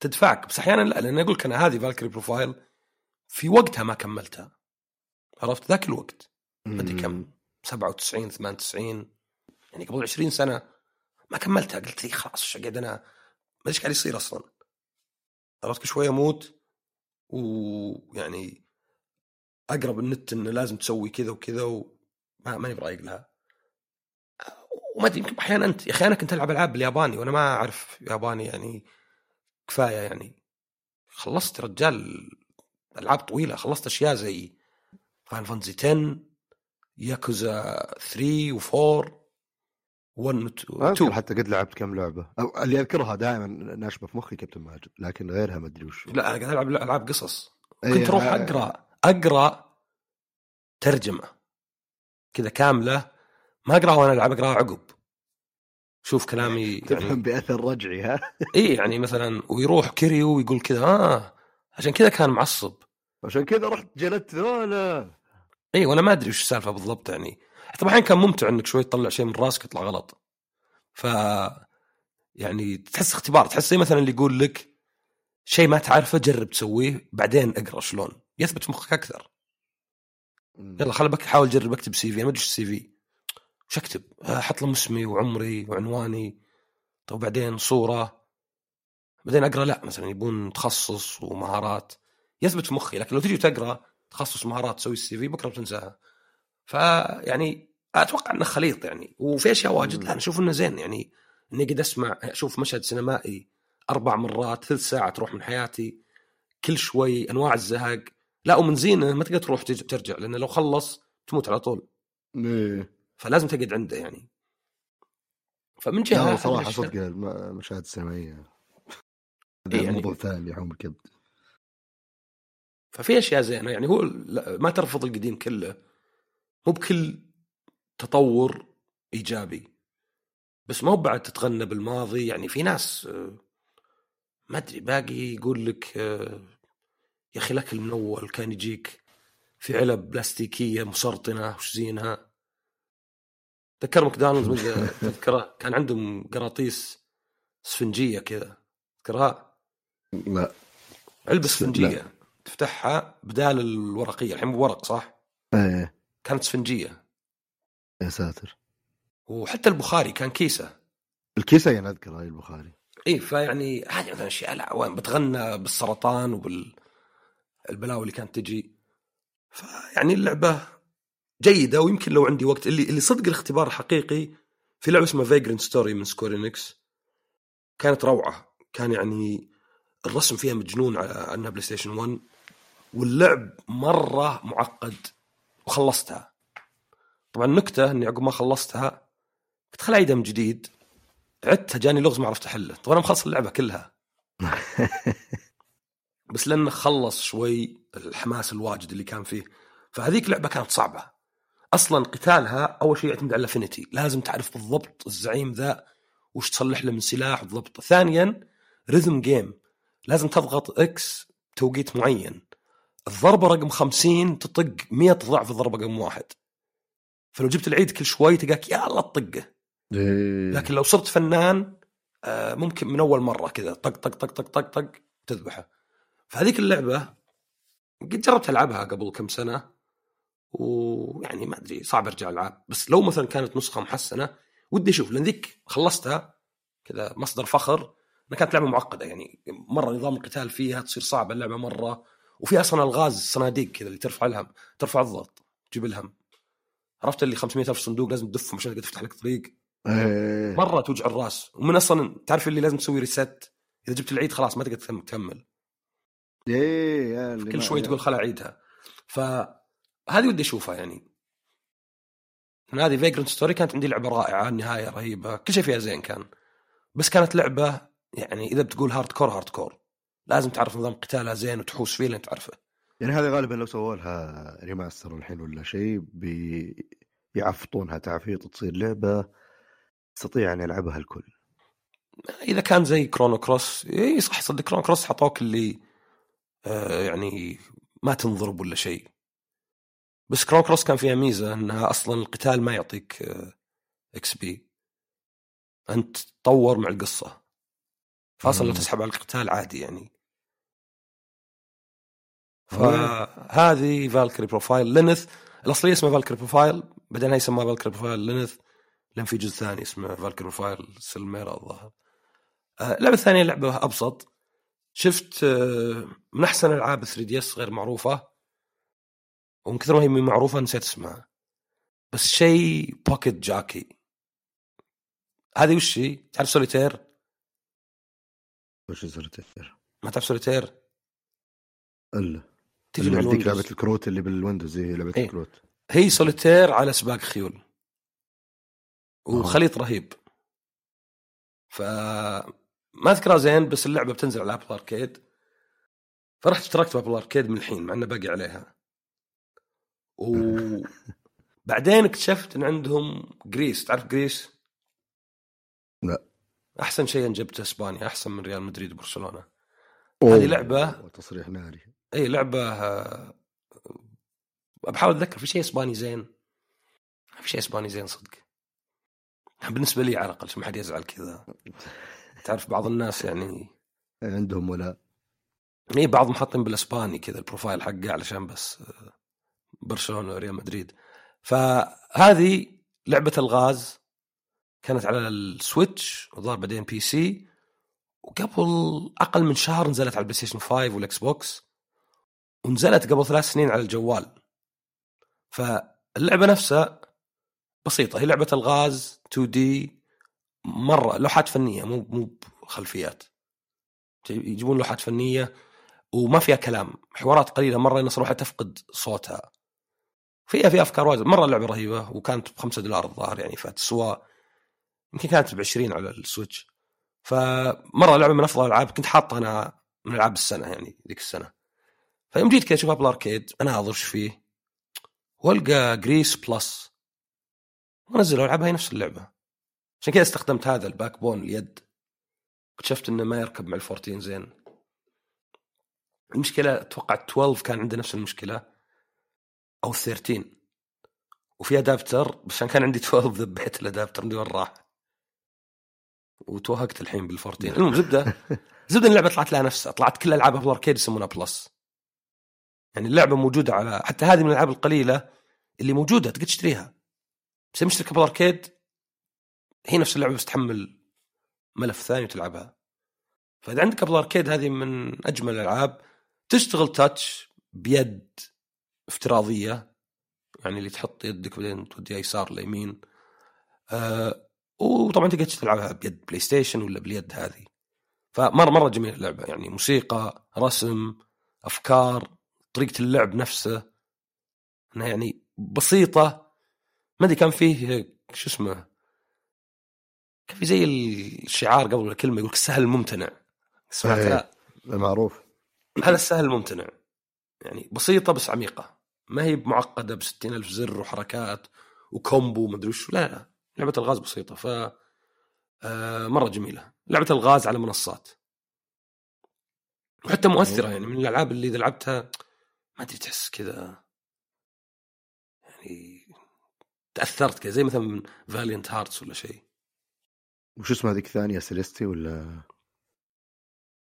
تدفعك بس أحيانا لا لأن أقول لك أنا هذه Valkyrie Profile في وقتها ما كملتها. عرفت؟ ذاك الوقت. ما كم 97 98 يعني قبل 20 سنة ما كملتها. قلت لي خلاص إيش قاعد أنا؟ ما إيش قاعد يصير أصلا. عرفت كل شوية أموت ويعني أقرأ بالنت إنه لازم تسوي كذا وكذا وما ماني برايق لها. وما أدري يمكن أحيانا أنت يا أخي أنا كنت ألعب ألعاب بالياباني وأنا ما أعرف ياباني يعني كفاية يعني. خلصت رجال ألعاب طويلة خلصت أشياء زي Final Fantasy 10 ياكوزا 3 و4 1 و 2 أذكر حتى قد لعبت كم لعبة. أو اللي أذكرها دائما ناشبة في مخي كابتن ماجد لكن غيرها ما أدري وش. لا أنا قاعد ألعب ألعاب قصص. إيه، كنت أروح آه، أقرأ أقرأ ترجمة كذا كاملة. ما أقرأها وأنا ألعب أقرأها عقب. شوف كلامي تفهم يعني بأثر رجعي ها. اي يعني مثلا ويروح كيريو ويقول كذا آه عشان كذا كان معصب. عشان كذا رحت جلدت ذولا اي وأنا ما أدري وش السالفة بالضبط يعني. حتى أحيانا كان ممتع إنك شوي تطلع شيء من راسك يطلع غلط. ف يعني تحس اختبار تحس زي مثلا اللي يقول لك شيء ما تعرفه جرب تسويه بعدين أقرأ شلون. يثبت في مخك أكثر. يلا خل بك حاول جرب اكتب CV. أنا ما أدري الـ CV. وش أكتب؟ أحط لهم اسمي وعمري وعنواني. طيب بعدين صورة. بعدين أقرأ لا مثلا يبون تخصص ومهارات. يثبت في مخي لكن لو تجي تقرأ تخصص مهارات تسوي الـ CV بكرة بتنساها. فيعني أتوقع إنه خليط يعني. وفي أشياء واجد لا أنا أشوف إنه زين يعني. إني قد أسمع أشوف مشهد سينمائي أربع مرات ثلث ساعة تروح من حياتي كل شوي أنواع الزهق. لا ومن زينة ما تقدر تروح ترجع لأنه لو خلص تموت على طول. إيه. فلازم تقعد عنده يعني. فمن جهة لا صراحة صدق المشاهد السينمائيه إيه هذا يعني- موضوع ثاني يحوم الكبد. ففي أشياء زينة يعني. هو ما ترفض القديم كله. مو بكل تطور إيجابي. بس مو بعد تتغنى بالماضي يعني في ناس آه، ما أدري باقي يقول لك آه، يا أخي الأكل من أول كان يجيك في علب بلاستيكية مسرطنة وش زينها؟ تذكر ماكدونالدز؟ تذكره؟ كان عندهم قراطيس اسفنجيه كذا. تذكرها؟ لا. علبة. اسفنجيه تفتحها بدال الورقية. الحين ورق صح؟ إيه. كانت اسفنجية. يا ساتر. وحتى البخاري كان كيسة. الكيسة أنا أذكر هاي البخاري. إي فيعني هذه مثلا أشياء وين بتغنى بالسرطان وبالبلاوي اللي كانت تجي. فيعني اللعبة جيدة ويمكن لو عندي وقت اللي اللي صدق الاختبار الحقيقي في لعبة اسمها Vagrant Story من Square Enix كانت روعة. كان يعني الرسم فيها مجنون على إنها PlayStation 1 واللعب مرة معقد. وخلصتها. طبعا النكته إني عقب ما خلصتها قلت خل اعيدها من جديد. عدتها جاني لغز ما عرفت أحله. طبعا أنا مخلص اللعبة كلها. بس لأنه خلص شوي الحماس الواجد اللي كان فيه. فهذيك لعبة كانت صعبة. أصلا قتالها أول شيء يعتمد على الأفينيتي. لازم تعرف بالضبط الزعيم ذا وش تصلح له من سلاح بالضبط. ثانيا rhythm game لازم تضغط X بتوقيت معين. الضربة رقم 50 تطق 100 ضعف الضربة رقم واحد. فلو جبت العيد كل شوي تلقاك يا الله تطقه. إيه. لكن لو صرت فنان آه، ممكن من أول مرة كذا طق طق طق طق طق طق تذبحه. فهذيك اللعبة قد جربت ألعبها قبل كم سنة ويعني ما أدري صعب أرجع ألعب. بس لو مثلا كانت نسخة محسنة ودي أشوف لأن ذيك خلصتها كذا مصدر فخر. انها كانت لعبة معقدة يعني مرة نظام القتال فيها تصير صعبه اللعبة مرة وفيها أصلا الغاز صناديق كذا اللي ترفع الهم ترفع الضغط تجيب الهم عرفت اللي 500 ألف صندوق لازم تدفهم عشان تفتح لك طريق؟ إيه. مرة توجع الرأس. ومن أصلا تعرف اللي لازم تسوي ريست إذا جبت العيد خلاص ما تقدر تكم- تكمل. إيه كل شوي تقول خل أعيدها. فهذه ودي أشوفها يعني. هذه Vagrant Story كانت عندي لعبة رائعة النهايه رهيبة كل شيء فيها زين كان. بس كانت لعبة يعني إذا بتقول hardcore hardcore لازم تعرف نظام قتالها زين وتحوس فيه لين تعرفه. يعني هذه غالبا لو سووا لها remaster الحين ولا شيء بيعفطونها تعفيط تصير لعبة يستطيع أن يلعبها الكل. إذا كان زي Chrono Cross اي صح صدق Chrono Cross حطوك اللي آه يعني ما تنضرب ولا شيء. بس Chrono Cross كان فيها ميزة إنها أصلا القتال ما يعطيك آه XP أنت تطور مع القصة. فاصلا لو. تسحب على القتال عادي يعني. فهذه Valkyrie Profile: Lenneth الأصلية اسمها Valkyrie Profile بعدين هي سماها Valkyrie Profile: Lenneth لأن في جزء ثاني اسمه Valkyrie Profile: Silmeria الظاهر. آه، اللعبة الثانية لعبة أبسط. شفت آه، من أحسن ألعاب 3DS غير معروفة. ومن كثر ما هي معروفة نسيت اسمها. بس شيء Pocket Jockey هذه وش هي؟ تعرف سوليتير؟ وش سوليتير؟ ما تعرف سوليتير؟ إلا. تجي عندك الـ Windows. لعبة الكروت اللي بالـ Windows هي لعبة إيه. الكروت. هي سوليتير على سباق خيول. وخليط رهيب. ف ما أذكرها زين بس اللعبة بتنزل على Apple Arcade فرحت اشتركت بـ Apple Arcade من الحين مع إنه باقي عليها. وبعدين اكتشفت إن عندهم Gris تعرف Gris؟ لا. أحسن شيء جبته إسبانيا أحسن من ريال مدريد وبرشلونة. هذه لعبة- تصريح ناري. اي لعبة آه، بحاول أتذكر في شيء إسباني زين؟ في شيء إسباني زين صدق؟ بالنسبة لي على الأقل ما حد يزعل كذا. تعرف بعض الناس يعني عندهم ولا؟ اي بعضهم حاطين بالإسباني كذا الـ profile حقه علشان بس آه، برشلونة وريال مدريد. فهذه لعبة الغاز. كانت على الـ Switch وظهر بعدين PC وقبل أقل من شهر نزلت على الـ PlayStation 5 والـ Xbox. ونزلت قبل ثلاث سنين على الجوال. فاللعبة نفسها بسيطة هي لعبة الغاز 2 دي مرة لوحات فنية مو مو خلفيات يجيبون لوحات فنية وما فيها كلام حوارات قليلة مرة الناس روحها تفقد صوتها. فيها في أفكار واجد مرة اللعبة رهيبة وكانت ب 5 دولار الظاهر يعني فتسوى يمكن كانت ب 20 على السويتش. فمرة لعبه من أفضل الألعاب كنت حاطها أنا من ألعاب السنة يعني ذيك السنة. فيوم جيت كذا اشوفها بالـ Arcade أناظر إيش فيه. وألقى جريس بلس ونزلوا ألعبها هي نفس اللعبة. عشان كذا استخدمت هذا الـ Backbone اليد. اكتشفت إنه ما يركب مع الـ fourteen زين. المشكلة أتوقع 12 كان عنده نفس المشكلة. أو 13 وفي adapter بس كان عندي 12 ذبيت الـ adapter عندي وين راح. وتوهقت الحين بالـ fourteen المهم زبدة. زبدة اللعبة طلعت لها نفسها. طلعت كل العابها بالـ Arcade يسمونها plus يعني اللعبة موجودة على حتى هذه من الألعاب القليلة اللي موجودة تقدر تشتريها. بس مشترك بالـ Arcade هي نفس اللعبة بس تحمل ملف ثاني وتلعبها. فإذا عندك Apple Arcade هذه من أجمل الألعاب تشتغل touch بيد افتراضية يعني اللي تحط يدك بعدين توديها يسار ليمين آه وطبعا تقدر تلعبها بيد PlayStation ولا باليد هذه. فمره مرة جميلة اللعبة يعني موسيقى رسم أفكار. طريقة اللعب نفسه إنها يعني بسيطة. ما أدري كان فيه شو اسمه كان في زي الشعار قبل الكلمة يقول السهل الممتنع. سمعت؟ إيه. معروف. هذا السهل الممتنع. يعني بسيطة بس عميقة. ما هي معقدة ب ألف زر وحركات و combo مدري وش. لا لا. لعبة الغاز بسيطة. ف آه، مرة جميلة. لعبة الغاز على منصات. وحتى مؤثرة يعني من الألعاب اللي إذا لعبتها ما أدري تحس كذا يعني تأثرت كذا زي مثلا من Valiant Hearts ولا شيء. وش اسمها ذيك الثانية Celeste ولا؟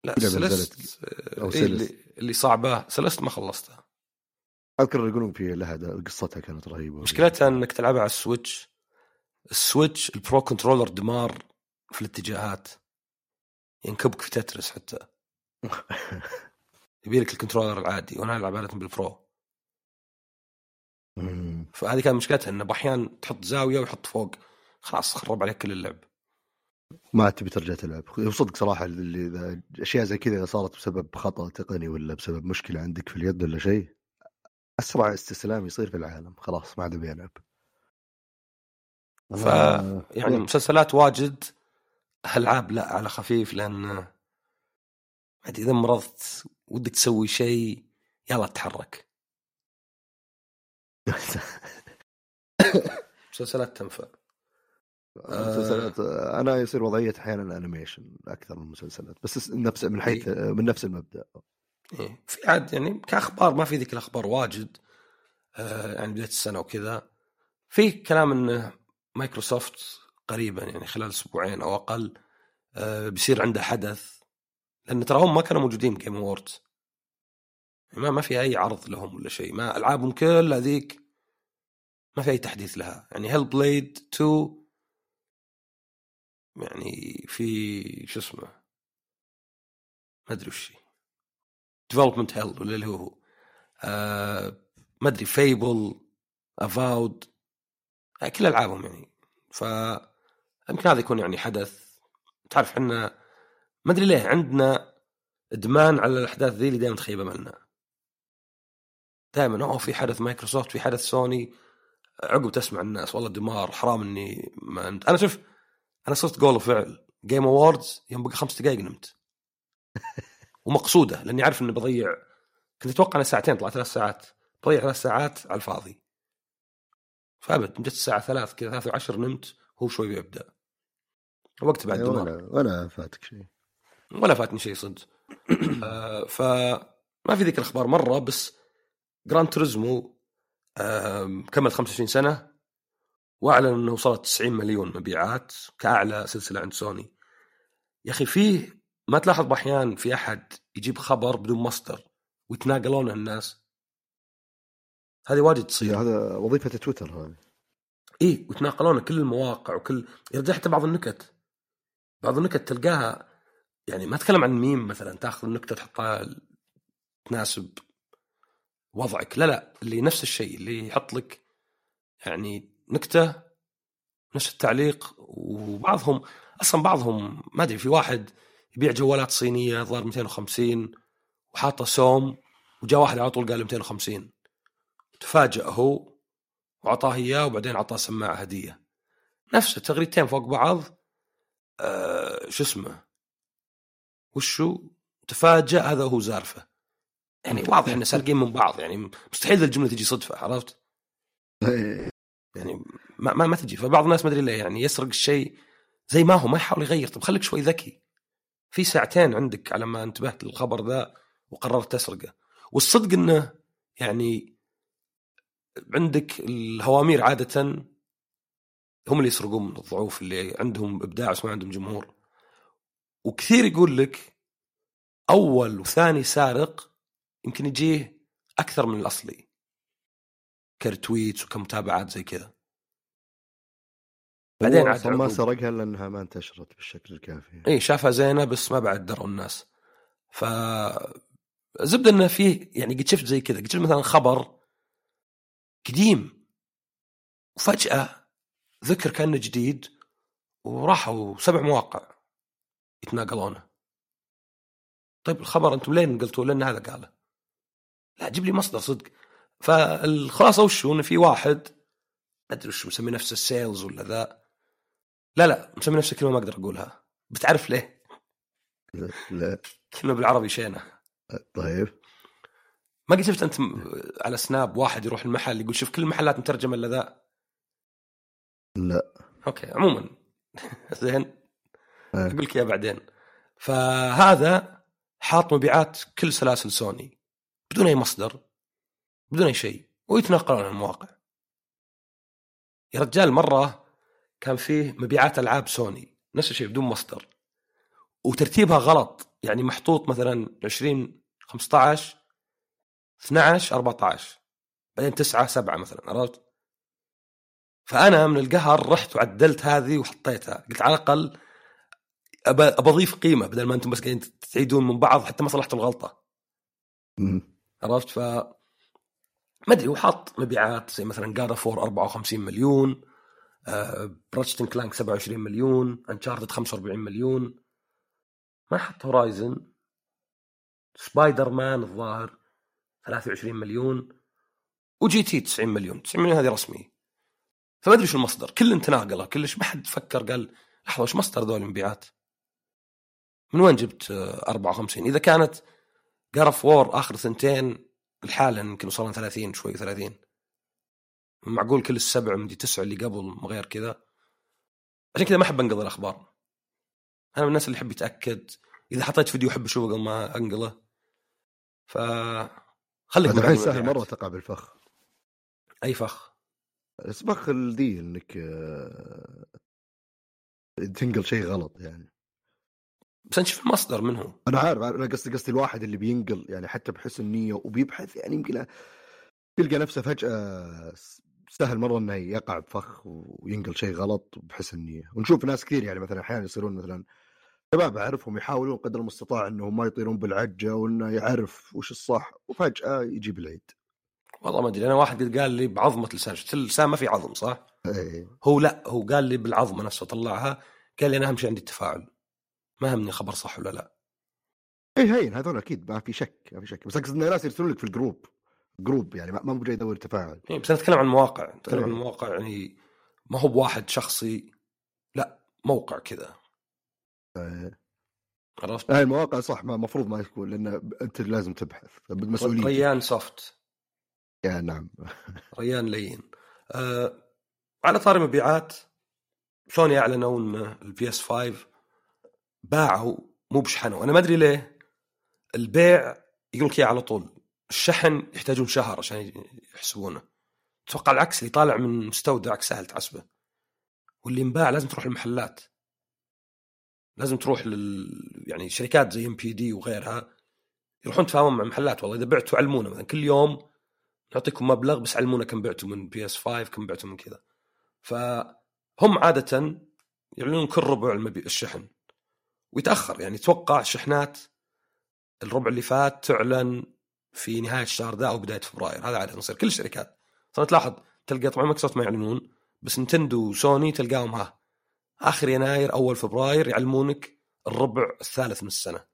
لا Celeste أو إيه اللي, اللي صعبة. Celeste ما خلصتها. أذكر يقولون في لها قصتها كانت رهيبة. مشكلتها إنك تلعبها على الـ Switch. الـ Switch الـ Pro Controller دمار في الاتجاهات. ينكبك في تترس حتى. يبي لك الـ controller العادي وأنا العب عادة بالـ Pro. فهذه كانت مشكلتها إنه بأحيان تحط زاوية ويحط فوق. خلاص خرب عليك كل اللعب. ما تبي ترجع تلعب. وصدق صراحة اللي إذا أشياء زي كذا صارت بسبب خطأ تقني ولا بسبب مشكلة عندك في اليد ولا شيء أسرع استسلام يصير في العالم. خلاص ما عاد أبي ألعب. ف يعني مسلسلات واجد ألعاب لا على خفيف لأن إذا مرضت ودك تسوي شيء يلا تحرك مسلسلات تنفع المسلسلات آه أنا يصير وضعية أحيانا animation أكثر من المسلسلات بس نفس من حيث إيه؟ من نفس المبدأ إيه؟ في عاد يعني كأخبار ما في ذيك الأخبار واجد آه يعني بداية السنة وكذا في كلام انه مايكروسوفت قريبا يعني خلال أسبوعين أو أقل آه بيصير عنده حدث لأن ترى هم ما كانوا موجودين ب Game Awards ما ما في أي عرض لهم ولا شيء. ما ألعابهم كلها ذيك ما في أي تحديث لها. يعني Hellblade 2 يعني في شو اسمه؟ ما أدري وش development hell ولا اللي هو آه ما أدري. Fable Avowed كل ألعابهم يعني. ف يمكن هذا يكون يعني حدث. تعرف إحنا ما أدري ليه عندنا إدمان على الأحداث ذي اللي دائما تخيب املنا دائما أوه في حدث مايكروسوفت في حدث سوني. عقب تسمع الناس والله دمار حرام إني ما أنا شوف أنا صرت جول فعل Game Awards يوم بقى خمس دقائق نمت. ومقصودة لأني عارف إني بضيع. كنت أتوقع انها ساعتين طلعت ثلاث ساعات. بضيع ثلاث ساعات على الفاضي. فأبد جت الساعة ثلاث كذا ثلاث وعشر نمت هو شوي بيبدأ. وقت بعد أيوة ولا, ولا فاتك شيء. ولا فاتني شيء صدق. آه فما في ذيك الأخبار مرة بس Gran Turismo آه كمل 25 سنة وأعلن إنه وصلت 90 مليون مبيعات كأعلى سلسلة عند سوني. يا أخي فيه ما تلاحظ بأحيان في أحد يجيب خبر بدون مصدر ويتناقلونه الناس؟ هذه واجد تصير. هذا وظيفة تويتر هذه. اي ويتناقلونه كل المواقع وكل يرجع حتى بعض النكت. بعض النكت تلقاها يعني ما أتكلم عن ميم مثلا تأخذ النكته تحطها تناسب وضعك. لا لا اللي نفس الشيء اللي يحط لك يعني نكتة نفس التعليق وبعضهم أصلا بعضهم ما أدري في واحد يبيع جوالات صينية ظهر 250 وحاطه سوم وجاء واحد على طول قال له 250 تفاجأ هو وأعطاه إياه وبعدين أعطاه سماعة هدية. نفس تغريدتين فوق بعض آه شو اسمه؟ وشو؟ تفاجأ هذا هو زارفة. يعني واضح إن سارقين من بعض يعني مستحيل الجملة تجي صدفة عرفت؟ يعني ما ما, ما تجي. فبعض الناس ما أدري ليه يعني يسرق الشيء زي ما هو ما يحاول يغير. طب خليك شوي ذكي. في ساعتين عندك على ما انتبهت للخبر ذا وقررت تسرقه. والصدق إنه يعني عندك الهوامير عادة هم اللي يسرقون من الضعوف اللي عندهم إبداع بس ما عندهم جمهور. وكثير يقول لك أول وثاني سارق يمكن يجيه أكثر من الأصلي. كرتويتس وكمتابعات زي كذا. بعدين عاد ما سرقها لانها ما انتشرت بالشكل الكافي. اي شافها زينة بس ما بعد دروا الناس. ف زبدة إنه فيه يعني قد شفت زي كذا. قد شفت مثلا خبر قديم. وفجأة ذكر كأنه جديد. وراحوا سبع مواقع. يتناقلونه. طيب الخبر أنتم لين قلتوا لأن هذا قاله. لا جيب لي مصدر صدق. فالخلاصة وش انه في واحد أدري وش مسمي نفسه ال sales ولا ذا. لا لا مسمي نفسه كلمة ما أقدر أقولها. بتعرف ليه؟ لا, لا. كلمة بالعربي شينة. طيب. ما قد شفت أنت على Snap واحد يروح المحل يقول شوف كل المحلات مترجمة إلا ذا؟ لا. أوكي عموما. زين. أقول لك إياه بعدين. فهذا حاط مبيعات كل سلاسل سوني بدون أي مصدر بدون أي شيء ويتنقلون عن المواقع. يا رجال مرة كان فيه مبيعات ألعاب سوني نفس الشيء بدون مصدر وترتيبها غلط. يعني محطوط مثلا 20 15 12 14 بعدين 9 7 مثلا عرفت؟ فأنا من القهر رحت وعدلت هذه وحطيتها. قلت على الأقل ابى اضيف قيمة بدل ما أنتم بس قاعدين تعيدون من بعض حتى ما صلحتوا الغلطة. عرفت؟ ف ما أدري هو حاط مبيعات زي مثلا God of War 54 مليون Ratchet and Clank 27 مليون Uncharted 45 مليون. ما حط Horizon Spider-Man الظاهر 23 مليون. و GT 90 مليون. 90 مليون هذه رسمي فما أدري شو المصدر. كل تناقله كلش ما حد فكر قال لحظة وش مصدر ذول المبيعات؟ من وين جبت 54 إذا كانت جارف وور آخر ثنتين الحالة يمكن وصلنا 30 شوي 30 معقول كل السبع مدي تسعة اللي قبل غير كذا؟ عشان كذا ما أحب أنقل الأخبار. أنا من الناس اللي يحب يتأكد. إذا حطيت فيديو احب اشوفه قبل ما أنقله. ف خليك الحين سهل مرة تقع بالفخ أي فخ؟ الفخ الذي إنك آه، تنقل شيء غلط يعني. بس نشوف المصدر من هو أنا عارف أنا قصدي قصدي الواحد اللي بينقل يعني حتى بحسن نيه وبيبحث يعني يمكن تلقى نفسه فجأة سهل مرة إنه يقع بفخ وينقل شيء غلط بحسن نيه ونشوف ناس كثير يعني مثلا أحيانا يصيرون مثلا شباب أعرفهم يحاولون قدر المستطاع إنهم ما يطيرون بالعجة وإنه يعرف وش الصح وفجأة يجيب العيد. والله ما أدري أنا واحد قد قال لي بعظمة لسان اللسان ما في عظم صح؟ إيه. هو لا هو قال لي بالعظمة نفسها طلعها قال لي أنا أهم شيء عندي التفاعل. ما همني خبر صح ولا لا. اي هين هذول أكيد ما في شك ما في شك. بس أقصد إن الناس يرسلون لك في ال group. group يعني ما مو جاي يدور تفاعل. إيه بس أنا أتكلم عن مواقع. أتكلم عن مواقع يعني ما هو بواحد شخصي. لا موقع كذا. إيه. عرفت؟ هاي المواقع صح ما المفروض ما يكون لأن أنت لازم تبحث. مسؤوليتك. ريان سوفت. يا نعم. ريان لين. آه على طاري مبيعات سوني أعلنوا ان ال PS 5 باعوا مو بشحنوا أنا ما أدري ليه البيع يقول لك على طول. الشحن يحتاجون شهر عشان يحسبونه. أتوقع العكس اللي طالع من مستودع سهل تحسبه واللي انباع لازم تروح المحلات لازم تروح لل يعني شركات زي NPD وغيرها يروحون يتفاهمون مع محلات والله إذا بعتوا علمونا مثلا كل يوم نعطيكم مبلغ بس علمونا كم بعتوا من PS 5 كم بعتوا من كذا. فهم عادة يعلنون كل ربع الشحن. ويتأخر. يعني توقع شحنات الربع اللي فات تعلن في نهاية الشهر ذا أو بداية فبراير. هذا عاده يصير كل الشركات. صار تلاحظ تلقى طبعا مايكروسوفت ما يعلنون بس Nintendo و Sony تلقاهم ها. آخر يناير أول فبراير يعلمونك الربع الثالث من السنة.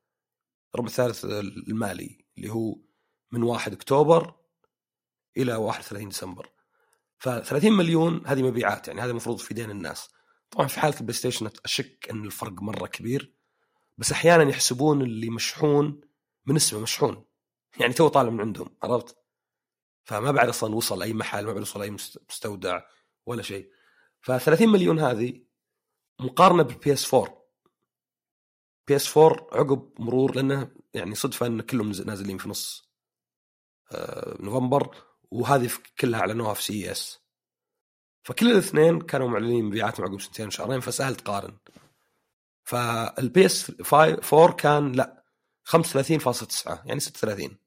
الربع الثالث المالي اللي هو من 1 أكتوبر إلى 31 ديسمبر. ف 30 مليون هذه مبيعات. يعني هذا المفروض في دين الناس. طبعا في حالة ال PlayStation أشك إن الفرق مرة كبير. بس أحيانا يحسبون اللي مشحون من اسمه مشحون. يعني تو طالع من عندهم عرفت؟ فما بعد أصلا وصل أي محل ما بعد وصل أي مستودع ولا شيء. ف 30 مليون هذه مقارنة بال PS 4 PS 4 عقب مرور لأنه يعني صدفة إن كلهم نازلين في نص آه، نوفمبر وهذه كلها أعلنوها في CES. فكل الاثنين كانوا معلنين مبيعاتهم عقب سنتين وشهرين فسهل تقارن. فال PS 4 كان لا 35.9 يعني 36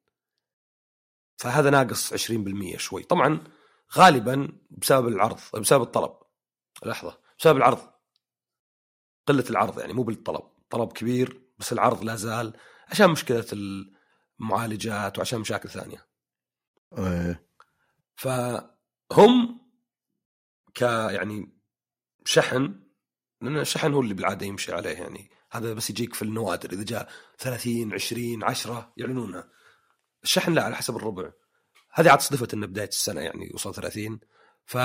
فهذا ناقص 20% شوي. طبعا غالبا بسبب العرض بسبب الطلب. لحظة بسبب العرض. قلة العرض يعني مو بالطلب. طلب كبير بس العرض لا زال عشان مشكلة المعالجات وعشان مشاكل ثانية. إيه فهم ك يعني شحن لأن الشحن هو اللي بالعادة يمشي عليه يعني. هذا بس يجيك في النوادر إذا جاء 30 20 10 يعلنونها. الشحن لا على حسب الربع. هذه عاد صدفت إن بداية السنة يعني وصل 30 ف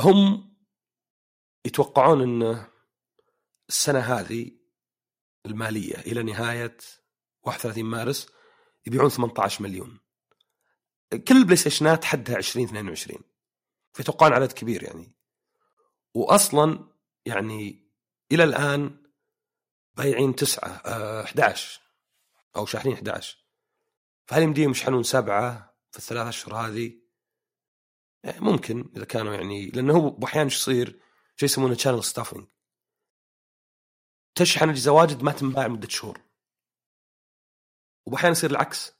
هم يتوقعون إن السنة هذه المالية إلى نهاية 31 مارس يبيعون 18 مليون. كل ال PlayStation ات حدها 20 22 فيتوقعون عدد كبير يعني. واصلا يعني إلى الآن بايعين تسعة آه 11 أو شاحنين 11 فهل يمديهم يشحنون سبعة في الثلاث أشهر هذه؟ يعني ممكن إذا كانوا يعني لأنه هو أحيانا إيش يصير؟ شيء يسمونه؟ شانل ستافنج تشحن اجهزه واجد ما تنباع مدة شهور. واحيانا يصير العكس.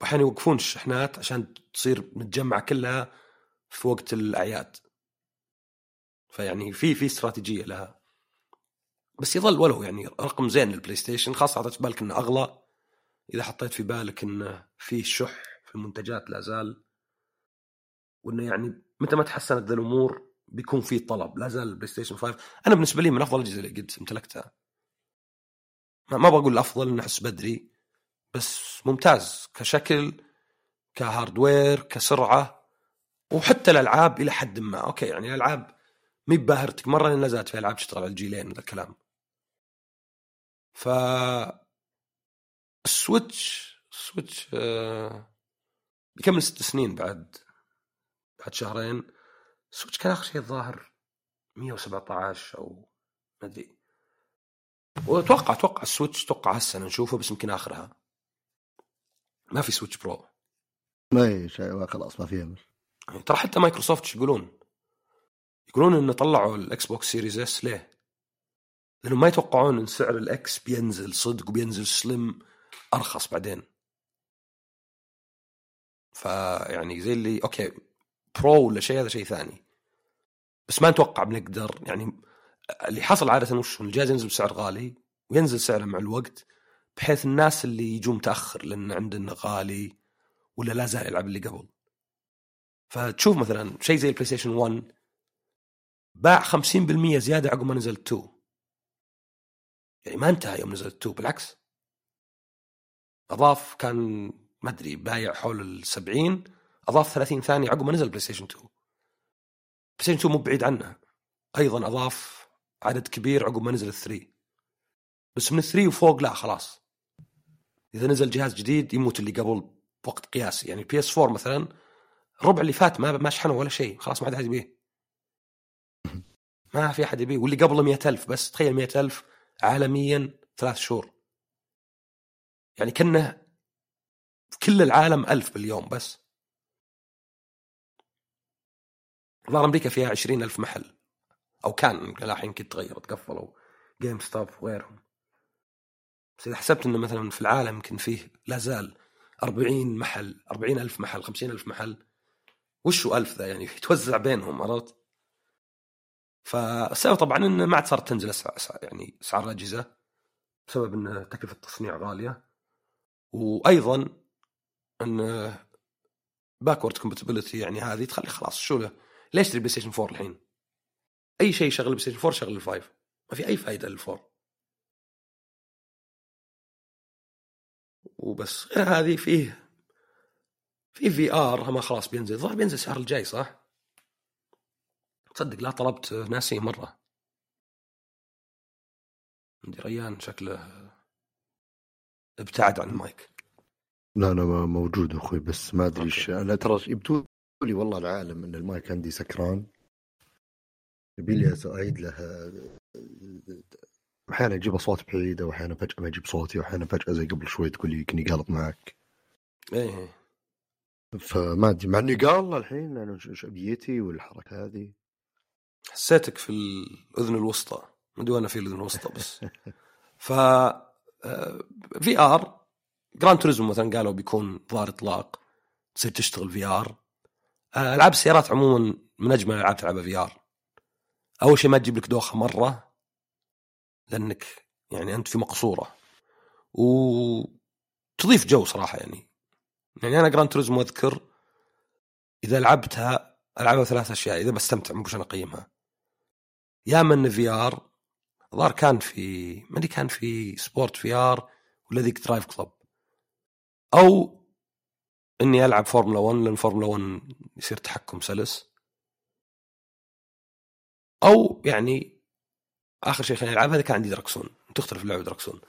واحيانا يوقفون الشحنات عشان تصير متجمعة كلها في وقت الأعياد. فيعني في في استراتيجية لها. بس يظل ولو يعني رقم زين لل PlayStation خاصة حطيت في بالك إنه أغلى. إذا حطيت في بالك انه في شح في المنتجات لا زال. وإنه يعني متى ما تحسنت الأمور بيكون في طلب. لا زال ال PlayStation 5 أنا بالنسبة لي من أفضل الأجهزة اللي قد امتلكتها. ما بقول الافضل إنه أحس بدري. بس ممتاز كشكل ك hardware كسرعة. وحتى الألعاب إلى حد ما. okay يعني الألعاب مي باهرتك مرة نزلت في ألعاب تشتغل على الجيلين هذا الكلام. ف ال Switch ال Switch آه بيكمل ست سنين بعد بعد شهرين. ال Switch كان آخر شيء الظاهر 117 أو ما أدري. وأتوقع أتوقع ال Switch أتوقع هالسنه نشوفه بس يمكن آخرها. ما في Switch Pro. ما شيء خلاص ما في أمل. يعني ترى حتى مايكروسوفت يقولون؟ يقولون انه طلعوا ال Xbox Series S ليه؟ لأنهم ما يتوقعون إن سعر ال X بينزل صدق وبينزل سلم أرخص بعدين. فيعني زي اللي okay Pro ولا شيء هذا شيء ثاني. بس ما نتوقع بنقدر يعني اللي حصل عادة وش الجهاز ينزل بسعر غالي وينزل سعره مع الوقت بحيث الناس اللي يجون متأخر لأن عندنا غالي ولا لا زال يلعب اللي قبل. فتشوف مثلا شيء زي ال PlayStation 1 باع 50% زيادة عقب ما نزل 2 يعني ما انتهى يوم نزل 2 بالعكس. أضاف كان ما أدري بايع حول ال 70 أضاف 30 ثانية عقب ما نزل PlayStation 2 PlayStation 2 مو بعيد عنه أيضا أضاف عدد كبير عقب ما نزل 3 بس من 3 وفوق لا خلاص. إذا نزل جهاز جديد يموت اللي قبل بوقت قياسي. يعني بي اس 4 مثلا الربع اللي فات ما ما شحنوا ولا شيء. خلاص ما حد يبيه ما في أحد يبيه. واللي قبله مئة ألف بس تخيل مئة ألف عالميا ثلاث شهور. يعني كنه في كل العالم ألف باليوم بس. ظهر أمريكا فيها عشرين ألف محل. أو كان الحين يمكن تغيرت قفلوا GameStop وغيرهم. بس إذا حسبت أنه مثلا في العالم يمكن فيه لا زال 40 محل 40 ألف محل 50 ألف محل وشو ألف ذا يعني؟ يتوزع بينهم عرفت؟ فالسبب طبعا انه ما عاد صارت تنزل أسعار يعني أسعار الأجهزة بسبب إن تكلفة التصنيع غالية. وأيضا إن backward compatibility يعني هذه تخلي خلاص شو له؟ ليش تشتري PlayStation 4 الحين؟ أي شيء شغل PlayStation 4 شغل ال five ما في أي فائده لل four وبس. غير هذه فيه في VR ما خلاص بينزل. الظاهر بينزل الشهر الجاي صح؟ تصدق لا طلبت ناسي مرة. عندي ريان شكله ابتعد عن المايك. لا أنا موجود أخوي بس ما أدري إيش. أنا ترى يبدو لي والله العالم إن المايك عندي سكران. يبي لي أعيد له أحيانا يجيب أصوات بعيدة وأحيانا فجأة ما يجيب صوتي وأحيانا فجأة زي قبل شوي تقول لي يمكن يقلط معك إيه. فما أدري مع إني قال الحين أنا إيش أبيتي والحركة هذه. حسيتك في الأذن الوسطى. ما أدري في الأذن الوسطى بس. ف VR Gran Turismo مثلا قالوا بيكون ظاهر إطلاق. تصير تشتغل VR ألعاب السيارات عموما من أجمل الالعاب تلعبها VR أول شيء ما تجيب لك دوخة مرة لأنك يعني أنت في مقصورة. وتضيف جو صراحة يعني. يعني أنا Gran Turismo أذكر إذا لعبتها ألعبها ثلاث أشياء. إذا بستمتع مو عشان أقيمها. يا من VR الظاهر كان في ما أدري كان في Sport VR ولا ذيك DriveClub أو إني ألعب فورمولا 1 لأن فورمولا 1 يصير تحكم سلس. أو يعني آخر شيء خليني ألعب هذا كان عندي دراكسون تختلف اللعبه دراكسون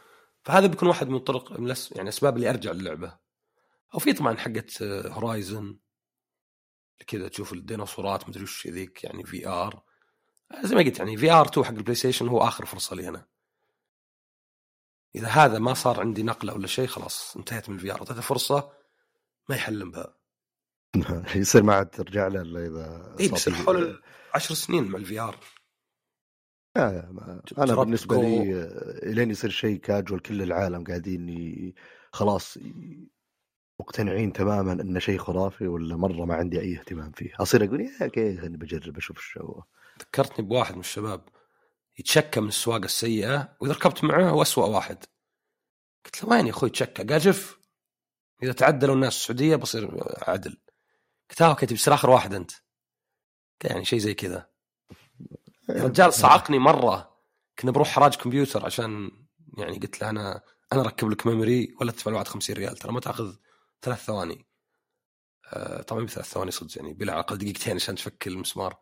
فهذا بيكون واحد من الطرق من يعني أسباب اللي أرجع للعبة. أو في طبعا حقت Horizon كذا تشوف الديناصورات مدري وش ذيك يعني VR زي ما قلت يعني VR 2 حق ال PlayStation هو آخر فرصة لي أنا. إذا هذا ما صار عندي نقلة ولا شيء خلاص انتهيت من ال VR اعطيته فرصة ما يحلم بها. يصير ما عاد ترجع له إلا إذا اي بس حول عشر سنين مع ال VR أنا بالنسبة لي إلين يصير شيء كاجوال كل العالم قاعدين خلاص مقتنعين تماما إنه شيء خرافي ولا مرة ما عندي أي اهتمام فيه. أصير أقول يا okay خليني بجرب أشوف هو. ذكرتني بواحد من الشباب يتشكى من السواقة السيئة وإذا ركبت معه هو اسوء واحد. قلت له وين يا أخوي تشكى؟ قال شوف إذا تعدلوا الناس السعودية بصير عدل. قلت له okay تبي تصير آخر واحد أنت. يعني شيء زي كذا. الرجال صعقني مرة كنا بروح حراج كمبيوتر عشان يعني قلت له أنا أنا أركب لك ميموري ولا تدفع الواحد 50 ريال ترى ما تأخذ ثلاث ثواني. آه طبعا بثلاث ثواني صدق يعني بلا الأقل دقيقتين عشان تفك المسمار.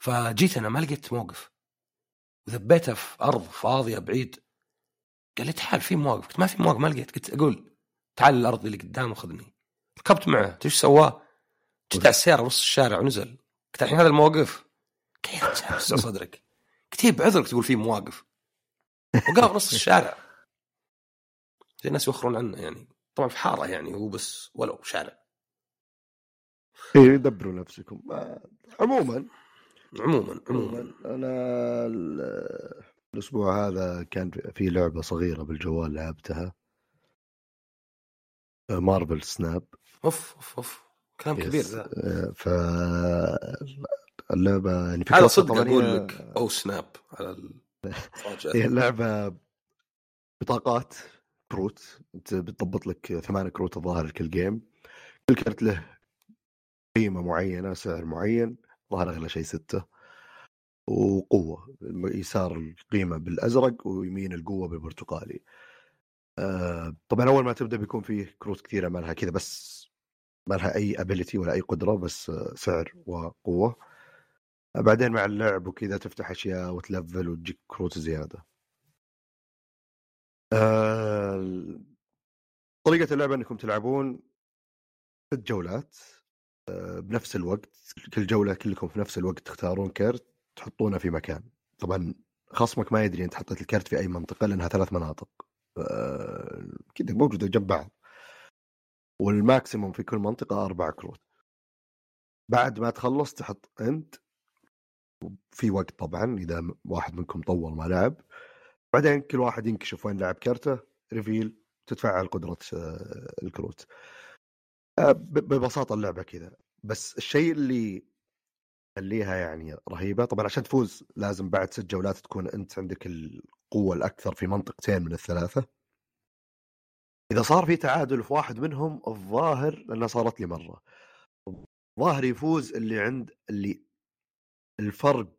فجيت أنا ما لقيت موقف. وذبيتها في أرض فاضية بعيد. قال لي تعال في مواقف قلت ما في مواقف ما لقيت. قلت أقول تعال الأرض اللي قدام وخذني. ركبت معه. إيش سواه؟ جت على السيارة نص الشارع ونزل. قلت الحين هذا الموقف؟ كيف صدرك. قلت إيه، بعذرك تقول في مواقف. وقف نص الشارع. زي الناس يوخرون عنه يعني. طبعا في حارة يعني هو بس ولو شارع إيه دبروا نفسكم. عموما عموما عموما. أنا الأسبوع هذا كان في لعبة صغيرة بالجوال لعبتها. مارفل سناب أوف أوف أوف. كلام كبير ذا. ف اللعبة يعني في هذا صدق أقول لك أو Snap على هي اللعبة بطاقات كروت. أنت بتضبط لك ثمان كروت الظاهر لكل game كل كرت له قيمة معينة سعر معين. ظهر اغلى شيء ستة وقوة يسار القيمة بالأزرق ويمين القوة بالبرتقالي. آه طبعا أول ما تبدأ بيكون فيه كروت كثيرة ما لها كذا بس ما لها أي ability ولا أي قدرة بس سعر وقوة. بعدين مع اللعب وكذا تفتح أشياء وتلفل وتجيك كروت زيادة. آه طريقة اللعبه إنكم تلعبون ست جولات بنفس الوقت كل جولة كلكم في نفس الوقت تختارون كرت تحطونه في مكان. طبعا خصمك ما يدري إنت حطيت الكرت في أي منطقة لأنها ثلاث مناطق. كذا موجودة جنب بعض. وال maximum في كل منطقة أربع كروت. بعد ما تخلص تحط أنت في وقت طبعا إذا واحد منكم طول ما لعب. بعدين كل واحد ينكشف وين لعب كرته reveal تتفعل قدرة آه، الكروت. ببساطة اللعبة كذا بس الشيء اللي يخليها يعني رهيبة طبعا عشان تفوز لازم بعد ست جولات تكون أنت عندك القوة الأكثر في منطقتين من الثلاثة. إذا صار في تعادل في واحد منهم الظاهر لأنها صارت لي مرة. ظاهر يفوز اللي عند اللي الفرق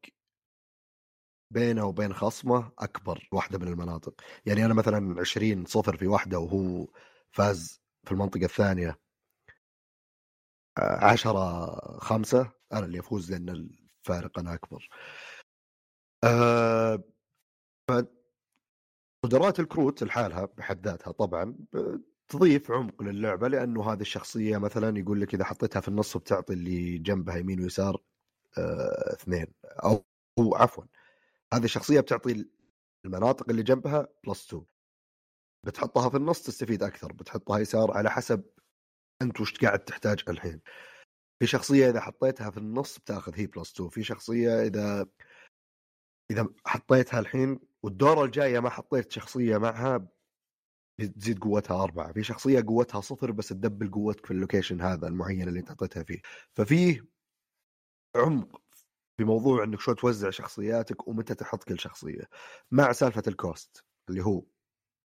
بينه وبين خصمه أكبر واحدة من المناطق. يعني أنا مثلا 20 صفر في واحدة وهو فاز في المنطقة الثانية. 10 5 أنا اللي أفوز لأن الفارق أنا أكبر. أه قدرات الكروت لحالها بحد ذاتها طبعا تضيف عمق للعبة لأنه هذه الشخصية مثلا يقول لك إذا حطيتها في النص بتعطي اللي جنبها يمين ويسار آه اثنين. أو أو عفوا هذه الشخصية بتعطي المناطق اللي جنبها plus 2 بتحطها في النص تستفيد أكثر بتحطها يسار على حسب أنت وش قاعد تحتاج الحين؟ في شخصية إذا حطيتها في النص بتاخذ هي plus 2 في شخصية إذا إذا حطيتها الحين والدوره الجاية ما حطيت شخصية معها تزيد قوتها أربعة في شخصية قوتها صفر بس تدبل قوتك في ال location هذا المعين اللي أنت حطيتها فيه. ففيه عمق في موضوع إنك شو توزع شخصياتك ومتى تحط كل شخصية. مع سالفة ال cost اللي هو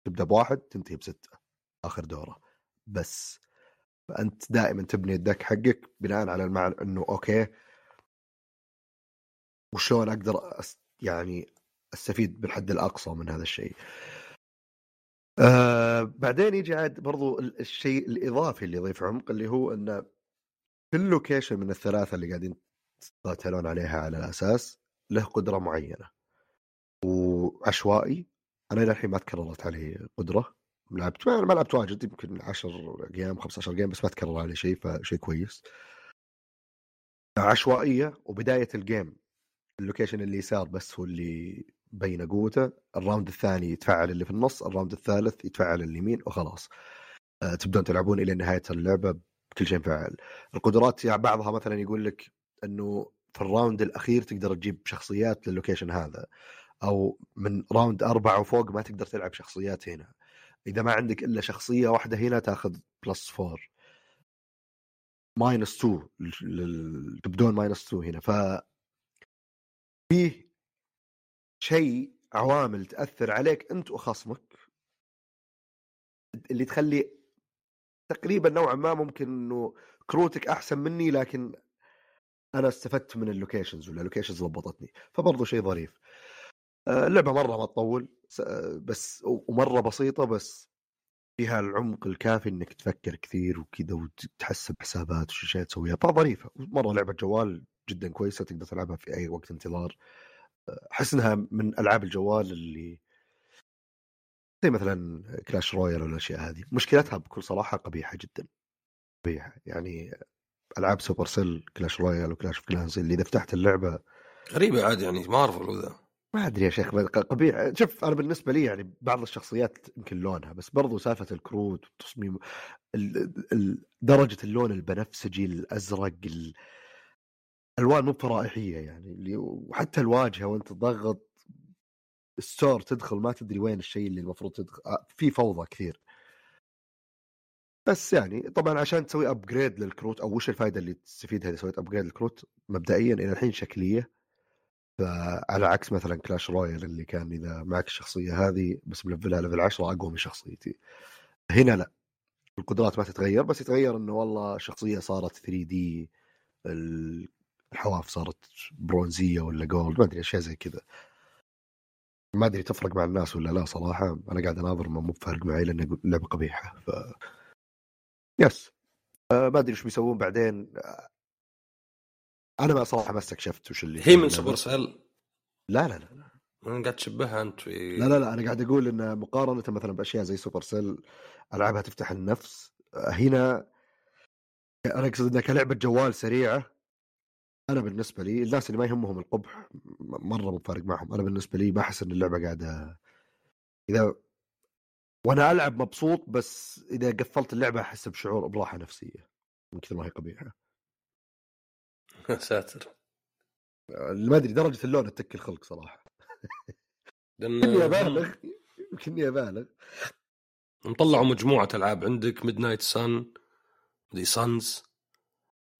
تبدأ بواحد تنتهي بستة آخر دورة. بس فأنت دائما تبني ال deck حقك بناء على المعنى إنه okay. وشلون أقدر يعني أستفيد بالحد الأقصى من هذا الشيء. آه بعدين يجي عاد برضو الشيء الإضافي اللي يضيف عمق اللي هو انه كل location من الثلاثة اللي قاعدين تقاتلون عليها على الأساس له قدرة معينة. وعشوائي أنا الحين ما تكررت علي قدرة. لعبت ما لعبت واجد يمكن 10 game 15 game بس ما تكرر علي شيء فشيء كويس. عشوائية وبداية ال game ال location اللي يسار بس هو اللي بين قوته. ال round الثاني يتفعل اللي في النص ال round الثالث يتفعل اليمين وخلاص. أه تبدون تلعبون إلى نهاية اللعبة بكل شيء مفعل. القدرات يعني بعضها مثلا يقول لك إنه في ال round الأخير تقدر تجيب شخصيات للوكيشن هذا أو من round أربعة وفوق ما تقدر تلعب شخصيات هنا. إذا ما عندك إلا شخصية واحدة هنا تأخذ plus four minus 2 تبدون minus 2 هنا. ف فيه شيء عوامل تأثر عليك أنت وخصمك. اللي تخلي تقريبا نوعا ما ممكن إنه كروتك أحسن مني لكن أنا استفدت من ال locations ولا ال locations ضبطتني. فبرضه شيء ظريف. اللعبه مرة ما تطول بس ومرة بسيطة بس فيها العمق الكافي إنك تفكر كثير وكذا وتحسب حسابات وش اشياء تسويها. فظريفه مرة لعبة جوال جدا كويسة تقدر تلعبها في أي وقت انتظار. أحس إنها من ألعاب الجوال اللي زي مثلا Clash Royale والاشياء هذه. مشكلتها بكل صراحة قبيحة جدا قبيحة. يعني ألعاب Supercell Clash Royale و Clash of Clans اللي إذا فتحت اللعبة غريبة عادي يعني ما اعرف ذا ما أدري يا شيخ قبيح. شوف أنا بالنسبة لي يعني بعض الشخصيات يمكن لونها بس برضو سالفة الكروت والتصميم درجة اللون البنفسجي الأزرق الالوان مو فرائحيه يعني وحتى الواجهة وأنت تضغط store تدخل ما تدري وين الشيء اللي المفروض تدخل آه، في فوضى كثير. بس يعني طبعا عشان تسوي upgrade للكروت أو وش الفائده اللي تستفيدها اذا سويت upgrade للكروت؟ مبدئيا إلى الحين شكلية. فعلى عكس مثلا Clash Royale اللي كان إذا معك الشخصية هذه بس ملفلها level 10 أقوى من شخصيتي. هنا لا. القدرات ما تتغير بس يتغير إنه والله الشخصيه صارت 3 D الحواف صارت برونزية ولا gold ما أدري أشياء زي كذا. ما أدري تفرق مع الناس ولا لا صراحة. أنا قاعد أناظر ما مو بفارق معي لأن اللعبه قبيحة ف yes أه ما أدري إيش بيسوون بعدين. أنا ما صراحة ما استكشفت وش اللي هي من Supercell لا لا لا. لا أنا قاعد تشبهها أنت في لا لا لا أنا قاعد أقول إن مقارنة مثلا بأشياء زي Supercell ألعابها تفتح النفس. هنا أنا أقصد إنها كلعبة جوال سريعة. أنا بالنسبة لي الناس اللي ما يهمهم القبح مرة مو فارق معهم. أنا بالنسبة لي ما احس إن اللعبة قاعدة إذا وأنا ألعب مبسوط بس إذا قفلت اللعبة أحس بشعور براحة نفسية من كثر ما هي قبيحة. ساتر. ما أدري درجة اللون تك الخلق صراحة. كني أبالغ كني أبالغ. مطلعوا مجموعة ألعاب عندك Midnight Sun the Suns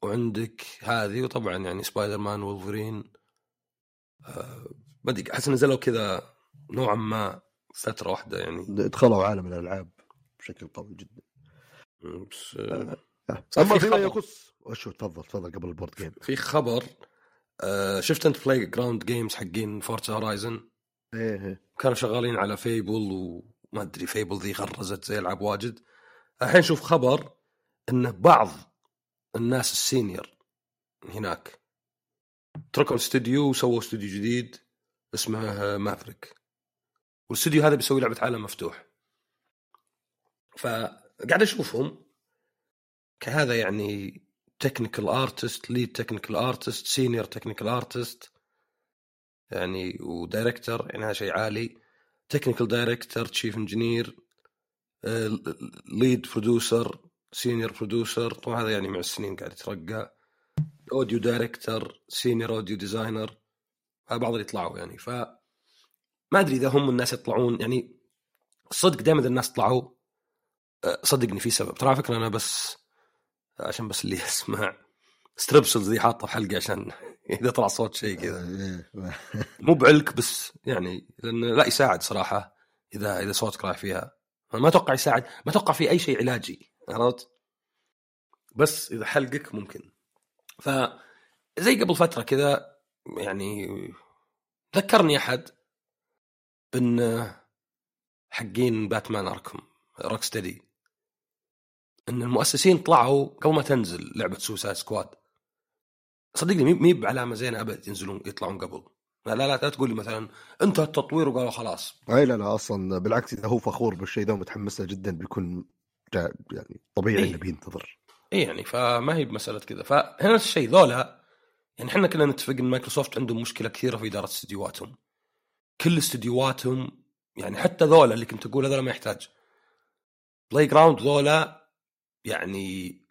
وعندك هذه وطبعا يعني Spider-Man و Wolverine آه ما أدري أحس نزلوا كذا نوعا ما فترة واحدة يعني. دخلوا عالم الألعاب بشكل قوي جدا. بس آه. صار أما في فيما. يخص وشو تفضل تفضل قبل ال board game في خبر آه شفت أنت Playground Games حقين Forza Horizon إيه كانوا شغالين على Fable وما أدري Fable ذي غرزت زي العاب واجد. الحين شوف خبر إن بعض الناس ال senior هناك تركوا الاستوديو وسووا استوديو جديد اسمه Maverick والاستوديو هذا بيسوي لعبة عالم مفتوح. فقاعد أشوفهم. كهذا يعني technical artist lead technical artist senior technical artist يعني و director يعني هذا شيء عالي. technical director chief engineer lead producer senior producer طبعا هذا يعني مع السنين قاعد يترقى. audio director senior audio designer بعض اللي يطلعوا يعني. ف ما أدري إذا هم الناس يطلعون. يعني صدق دائما الناس طلعوا. أه، صدقني في سبب. ترى فكرة أنا بس عشان بس اللي يسمع. ستريبسلز ذي حاطة في حلقة عشان إذا طلع صوت شيء كذا. إيه. مو بعلك بس يعني لأن لا يساعد صراحة إذا إذا صوتك رايح فيها. ما أتوقع يساعد ما أتوقع في أي شيء علاجي عرفت؟ بس إذا حلقك ممكن. ف زي قبل فترة كذا يعني ذكرني أحد بأن حقين باتمان أركم روك ستدي إن المؤسسين طلعوا قبل ما تنزل لعبة Suicide Squad صدقني مي- بعلامة زينة أبد ينزلون يطلعون قبل. لا لا لا تقول لي مثلا انتهى التطوير وقالوا خلاص. أي لا لا أصلا بالعكس إذا هو فخور بالشيء ذا ومتحمس له جدا بيكون يعني طبيعي إيه. إنه بينتظر. اي يعني فما هي بمسألة كذا. فهنا نفس الشيء ذولا يعني إحنا كنا نتفق إن مايكروسوفت عندهم مشكلة كثيرة في إدارة استديوهاتهم. كل استديوهاتهم يعني حتى ذولا اللي كنت أقول هذول ما يحتاج. Playground ذولا يعني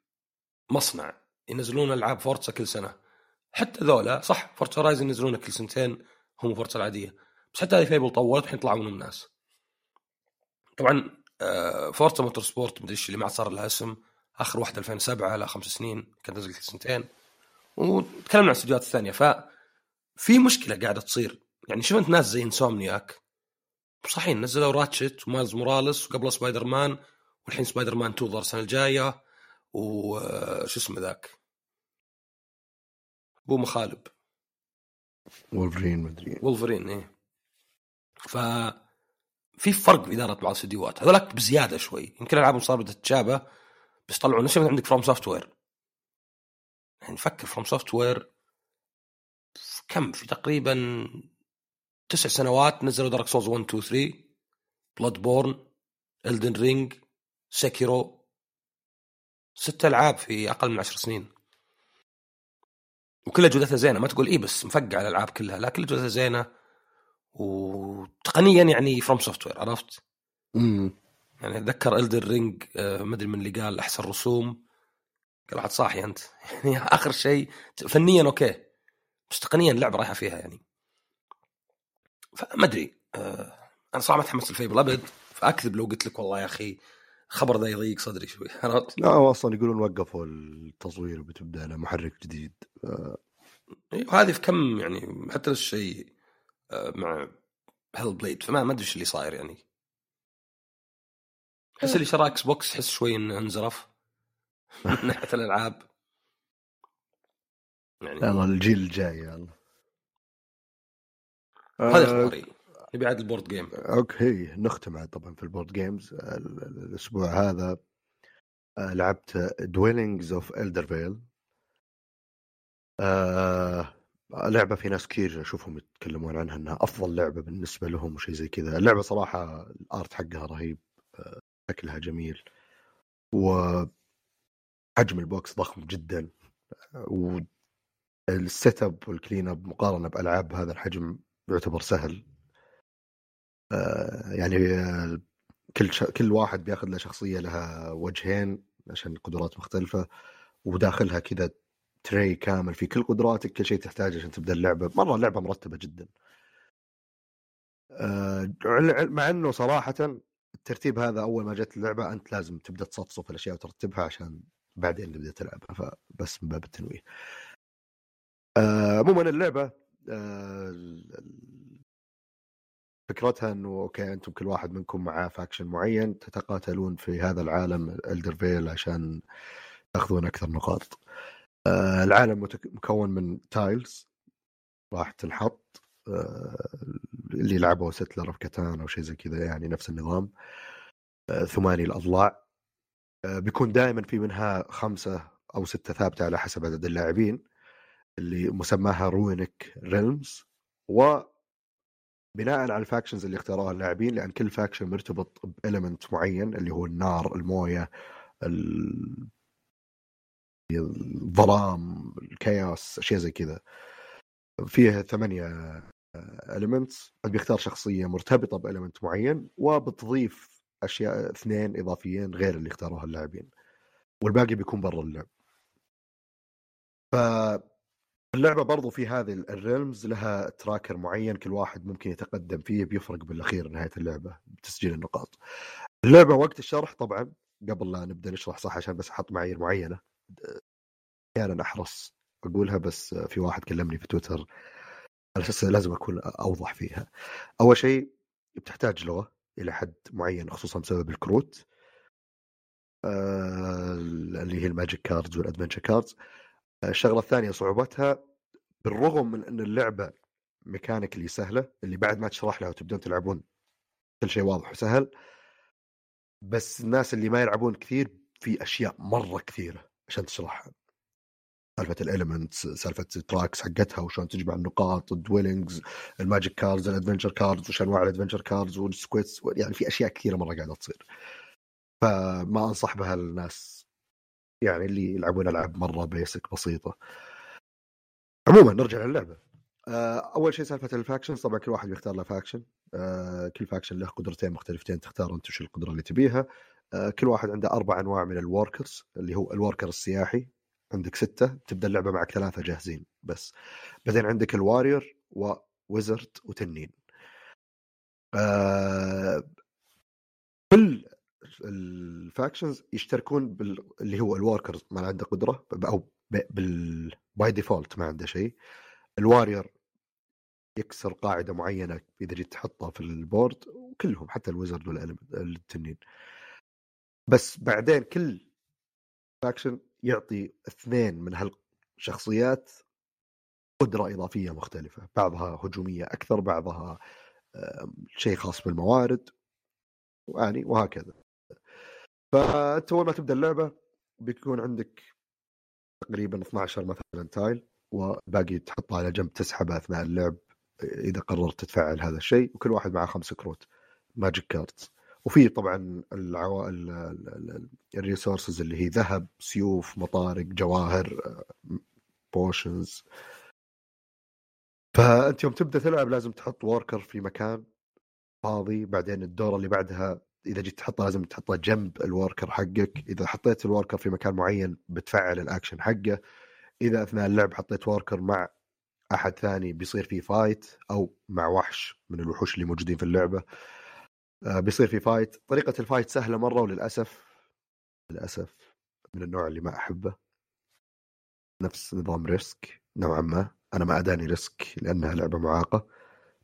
مصنع ينزلون ألعاب Forza كل سنة. حتى ذولا صح Forza Horizon ينزلونها كل سنتين هم Forza العادية. بس حتى هذه Fable طولت الحين طلعوا منهم ناس. طبعا آه، Forza Motorsport مدري إيش اللي ما صار لها اسم. آخر واحدة 2007 لا خمس سنين كانت نزلت كل سنتين. وتكلمنا عن الاستديوهات الثانية. ف في مشكلة قاعدة تصير. يعني شفت ناس زي Insomniac. صحيح نزلوا Ratchet و Miles Morales وقبل سبايدر مان. والحين سبايدر مان 2 ظهر السنة الجاية وش اسمه ذاك؟ ابو مخالب. وولفرين مدري وولفرين إيه. ف في فرق في إدارة بعض الاستديوهات هذولاك بزيادة شوي. يمكن ألعابهم صار بدها تتشابه بس طلعوا نفس عندك FromSoftware يعني فكر FromSoftware كم؟ في تقريبا تسع سنوات نزلوا Dark Souls 1 2 3 Bloodborne Elden Ring Sekiro ست ألعاب في أقل من عشر سنين. وكلها جودتها زينة ما تقول إيه بس مفقع الألعاب كلها لا كلها جودتها زينة. وتقنيا يعني FromSoftware عرفت؟ امم يعني أتذكر Elden Ring ما أدري من اللي قال أحسن رسوم. قال واحد صاحي أنت. يعني آخر شيء فنيا okay بس تقنيا اللعبه رايحة فيها يعني. فما أدري آه، أنا صراحة ما تحمست ال Fable ابد فأكذب لو قلت لك والله يا أخي. الخبر ذا يضيق صدري شوي. عرفت؟ لا هو أصلا يقولون وقفوا التطوير وبتبدأ له محرك جديد. إيه، وهذه في كم يعني حتى نفس الشيء آه، مع Hellblade فما ما أدري إيش اللي صاير يعني. أحس اللي شرى Xbox احس شوي إنه انزرف من ناحية الألعاب. يعني يلا الجيل الجاي يلا. هذا آه، اخباري نبي عاد ال board game. okay نختم عاد طبعا في ال board games. ال- ال- الأسبوع هذا آه، لعبت Dwellings of Eldervale لعبة في ناس كثير أشوفهم يتكلمون عنها إنها أفضل لعبة بالنسبة لهم وشيء زي كذا. اللعبة صراحة ال art حقها رهيب آه، شكلها جميل. وحجم ال box ضخم جدا. وال setup وال cleanup مقارنة بألعاب بهذا الحجم يعتبر سهل. يعني آه، كل ش... كل واحد بياخذ له شخصية لها وجهين عشان القدرات مختلفة وداخلها كذا tree كامل في كل قدراتك كل شيء تحتاجه عشان تبدأ اللعبة. مرة اللعبة مرتبة جدا. آه، مع إنه صراحة الترتيب هذا أول ما جت اللعبة أنت لازم تبدأ تصفصف الأشياء وترتبها عشان بعدين تبدا تلعبها فبس من باب التنويه. آه، عموما اللعبة آه، ال- ال- فكرتها إنه okay أنتم كل واحد منكم معاه faction معين تتقاتلون في هذا العالم Eldervale عشان تأخذون أكثر نقاط. آه العالم مكون من tiles راح تنحط آه اللي لعبوا Settlers of Catan أو شيء زي كذا يعني نفس النظام. آه ثماني الأضلاع. آه بيكون دائما في منها خمسة أو ستة ثابتة على حسب عدد اللاعبين اللي مسماها ruin realms و بناء على ال factions اللي اختاروها اللاعبين لأن كل faction مرتبط ب element معين اللي هو النار الموية الظلام ال chaos أشياء زي كذا. فيها ثمانية elements بيختار شخصية مرتبطة ب element معين وبتضيف أشياء اثنين إضافيين غير اللي اختاروها اللاعبين والباقي بيكون برا اللعب. ف اللعبة برضو في هذه ال realms لها tracker معين كل واحد ممكن يتقدم فيه بيفرق بالأخير نهاية اللعبة بتسجيل النقاط. اللعبة وقت الشرح طبعا قبل لا نبدأ نشرح صح عشان بس أحط معايير معينة أحيانا أحرص أقولها بس في واحد كلمني في تويتر على أساس لازم أكون أوضح فيها. أول شيء بتحتاج لغة إلى حد معين خصوصا بسبب الكروت آه اللي هي ال magic cards وال adventure cards الشغلة الثانية صعوبتها بالرغم من أن اللعبة mechanically سهلة اللي بعد ما تشرح لها وتبدون تلعبون كل شيء واضح وسهل بس الناس اللي ما يلعبون كثير في أشياء مرة كثيرة عشان تشرحها. سالفة ال elements سالفة ال tracks حقتها وشلون تجمع النقاط ال dwellings ال magic cards ال adventure cards وش أنواع ال adventure cards وال quests يعني في أشياء كثيرة مرة قاعدة تصير. فما أنصح بها الناس. يعني اللي يلعبون ألعاب مرة basic بسيطة. عموما نرجع للعبة. آه، أول شيء سالفة ال factions. طبعا كل واحد بيختار له faction آه، كل faction له قدرتين مختلفتين تختار أنت وش القدرة اللي تبيها. آه، كل واحد عنده أربع أنواع من ال workers اللي هو ال worker السياحي. عندك ستة تبدأ اللعبة معك ثلاثة جاهزين بس. بعدين عندك ال warrior و wizard وتنين. ال factions يشتركون بال... اللي هو ال workers ما عنده قدرة أو بال by default ما عنده شيء. ال warrior يكسر قاعدة معينة إذا جيت تحطها في ال board وكلهم حتى ال wizard والتنين بس بعدين كل faction يعطي اثنين من هالشخصيات قدرة إضافية مختلفة. بعضها هجومية أكثر بعضها شيء خاص بالموارد يعني وهكذا. فأنت أول ما تبدأ اللعبة بيكون عندك تقريبا 12 مثلا tile وباقي تحطها على جنب تسحبها أثناء اللعب إذا قررت تتفعل هذا الشيء وكل واحد معه خمس كروت magic cards وفي طبعا العوائل ال resources اللي هي ذهب سيوف مطارق جواهر potions فأنت يوم تبدأ تلعب لازم تحط worker في مكان فاضي بعدين الدورة اللي بعدها إذا جيت تحطه لازم تحطه جنب ال worker حقك. إذا حطيت ال worker في مكان معين بتفعل الأكشن حقه. إذا أثناء اللعب حطيت worker مع أحد ثاني بيصير في fight أو مع وحش من الوحوش اللي موجودين في اللعبة. آه، بيصير في fight طريقة ال fight سهلة مرة وللأسف للأسف من النوع اللي ما أحبه. نفس نظام Risk نوعا ما. أنا ما أداني Risk لأنها لعبة معاقة.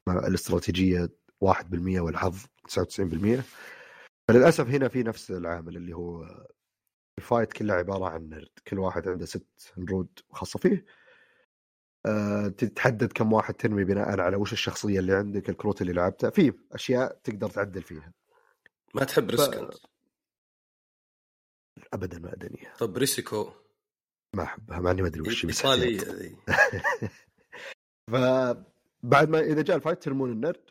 الاستراتيجية 1% والحظ 99% فللأسف هنا في نفس العامل اللي هو ال fight كله عبارة عن نرد. كل واحد عنده ست نرود خاصة فيه. أه تتحدد كم واحد ترمي بناء على وش الشخصية اللي عندك الكروت اللي لعبتها في أشياء تقدر تعدل فيها. ما تحب Risk أنت؟ ابدا ما أدانيها طب Risiko ما أحبها مع إني ما أدري وش ايطاليه ذي فبعد ما إذا جاء ال fight ترمون النرد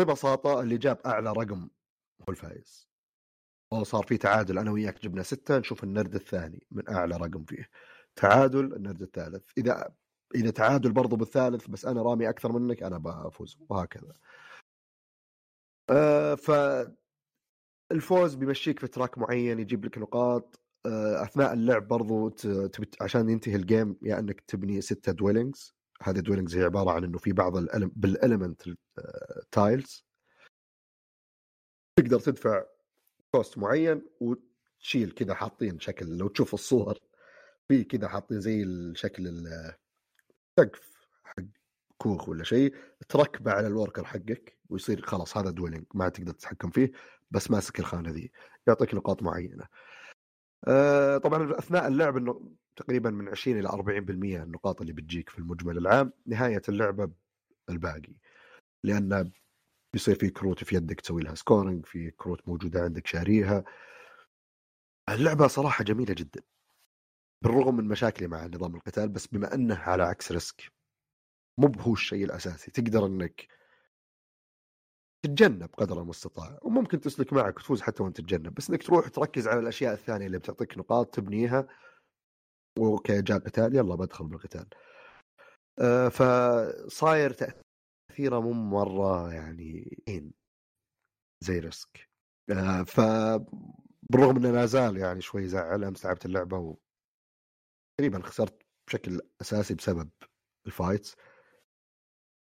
ببساطة اللي جاب أعلى رقم هو الفايز وصار في تعادل أنا وياك جبنا ستة نشوف النرد الثاني من أعلى رقم فيه. تعادل النرد الثالث. إذا إذا تعادل برضو بالثالث بس أنا رامي أكثر منك أنا بفوز وهكذا. آه ف الفوز بيمشيك في track معين يجيب لك نقاط. آه أثناء اللعب برضو تبت عشان ينتهي ال game يا إنك تبني ستة dwellings هذه dwellings هي عبارة عن إنه في بعض بال element tiles. تقدر تدفع cost معين وتشيل كذا حاطين شكل لو تشوف الصور في كذا حاطين زي الشكل السقف حق كوخ ولا شيء تركبه على ال worker حقك ويصير خلاص هذا dwelling ما تقدر تتحكم فيه بس ماسك الخانة ذي يعطيك نقاط معينة. آه طبعا أثناء اللعب إنه تقريبا من 20 إلى 40% النقاط اللي بتجيك في المجمل العام نهاية اللعبة الباقي. لأن بيصير في كروت في يدك تسوي لها scoring في كروت موجودة عندك شاريها. اللعبة صراحة جميلة جدا. بالرغم من مشاكلي مع نظام القتال بس بما إنه على عكس Risk مو هو الشيء الأساسي. تقدر إنك تتجنب قدر المستطاع. وممكن تسلك معك وتفوز حتى وأنت تتجنب. بس إنك تروح تركز على الأشياء الثانية اللي بتعطيك نقاط تبنيها. okay جاء قتال يلا بدخل بالقتال. آه فصاير تاثيره مو مرة يعني زي Risk. آه ف بالرغم انه لا زال يعني شوي زعل أمس لعبت اللعبة و تقريبا خسرت بشكل أساسي بسبب ال fights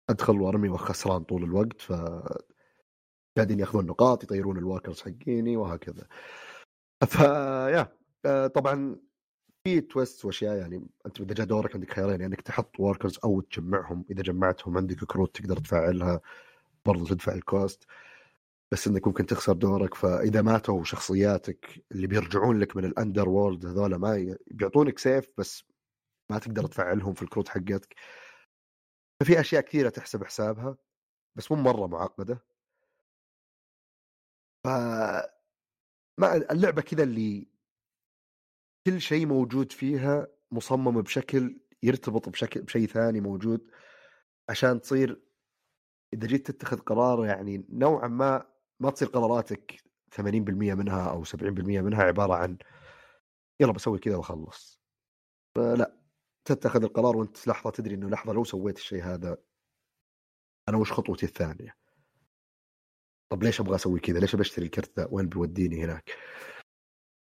أدخل وأرمي وخسران طول الوقت ف قاعدين يأخذون نقاط يطيرون ال workers حقيني وهكذا. فيا آه، طبعا في twist وأشياء يعني أنت إذا جاء دورك عندك خيارين يعني إنك تحط workers أو تجمعهم. إذا جمعتهم عندك كروت تقدر تفعلها برضو تدفع ال cost بس إنك ممكن تخسر دورك. فإذا ماتوا شخصياتك اللي بيرجعون لك من ال underworld هذول ما بيعطونك سيف بس ما تقدر تفعلهم في الكروت حقتك. ففي أشياء كثيرة تحسب حسابها بس مو مرة معقدة. ف ما اللعبة كذا اللي كل شيء موجود فيها مصمم بشكل يرتبط بشكل بشيء ثاني موجود عشان تصير إذا جيت تتخذ قرار يعني نوعا ما ما تصير قراراتك 80% منها أو 70% منها عبارة عن يلا بسوي كذا واخلص فلا تتخذ القرار وأنت لحظة تدري إنه لحظة لو سويت الشيء هذا أنا وش خطوتي الثانية؟ طب ليش أبغى أسوي كذا؟ ليش بشتري الكرت ذا؟ وين بيوديني هناك؟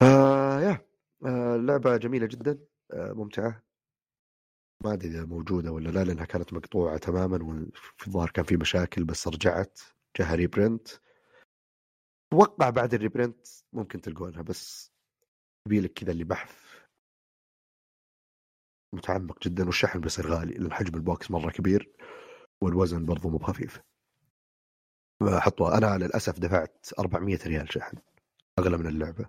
آه يا. آه لعبة جميلة جدا آه ممتعة. ما أدري إذا موجودة ولا لا لأنها كانت مقطوعة تماما وفي الظاهر كان في مشاكل بس رجعت جاها reprint أتوقع بعد ال reprint ممكن تلقونها بس يبيلك كذا اللي بحث متعمق جدا والشحن بيصير غالي لأن حجم ال box مرة كبير والوزن برضو مو بخفيف. حطوا أنا للأسف دفعت 400 ريال شحن أغلى من اللعبة.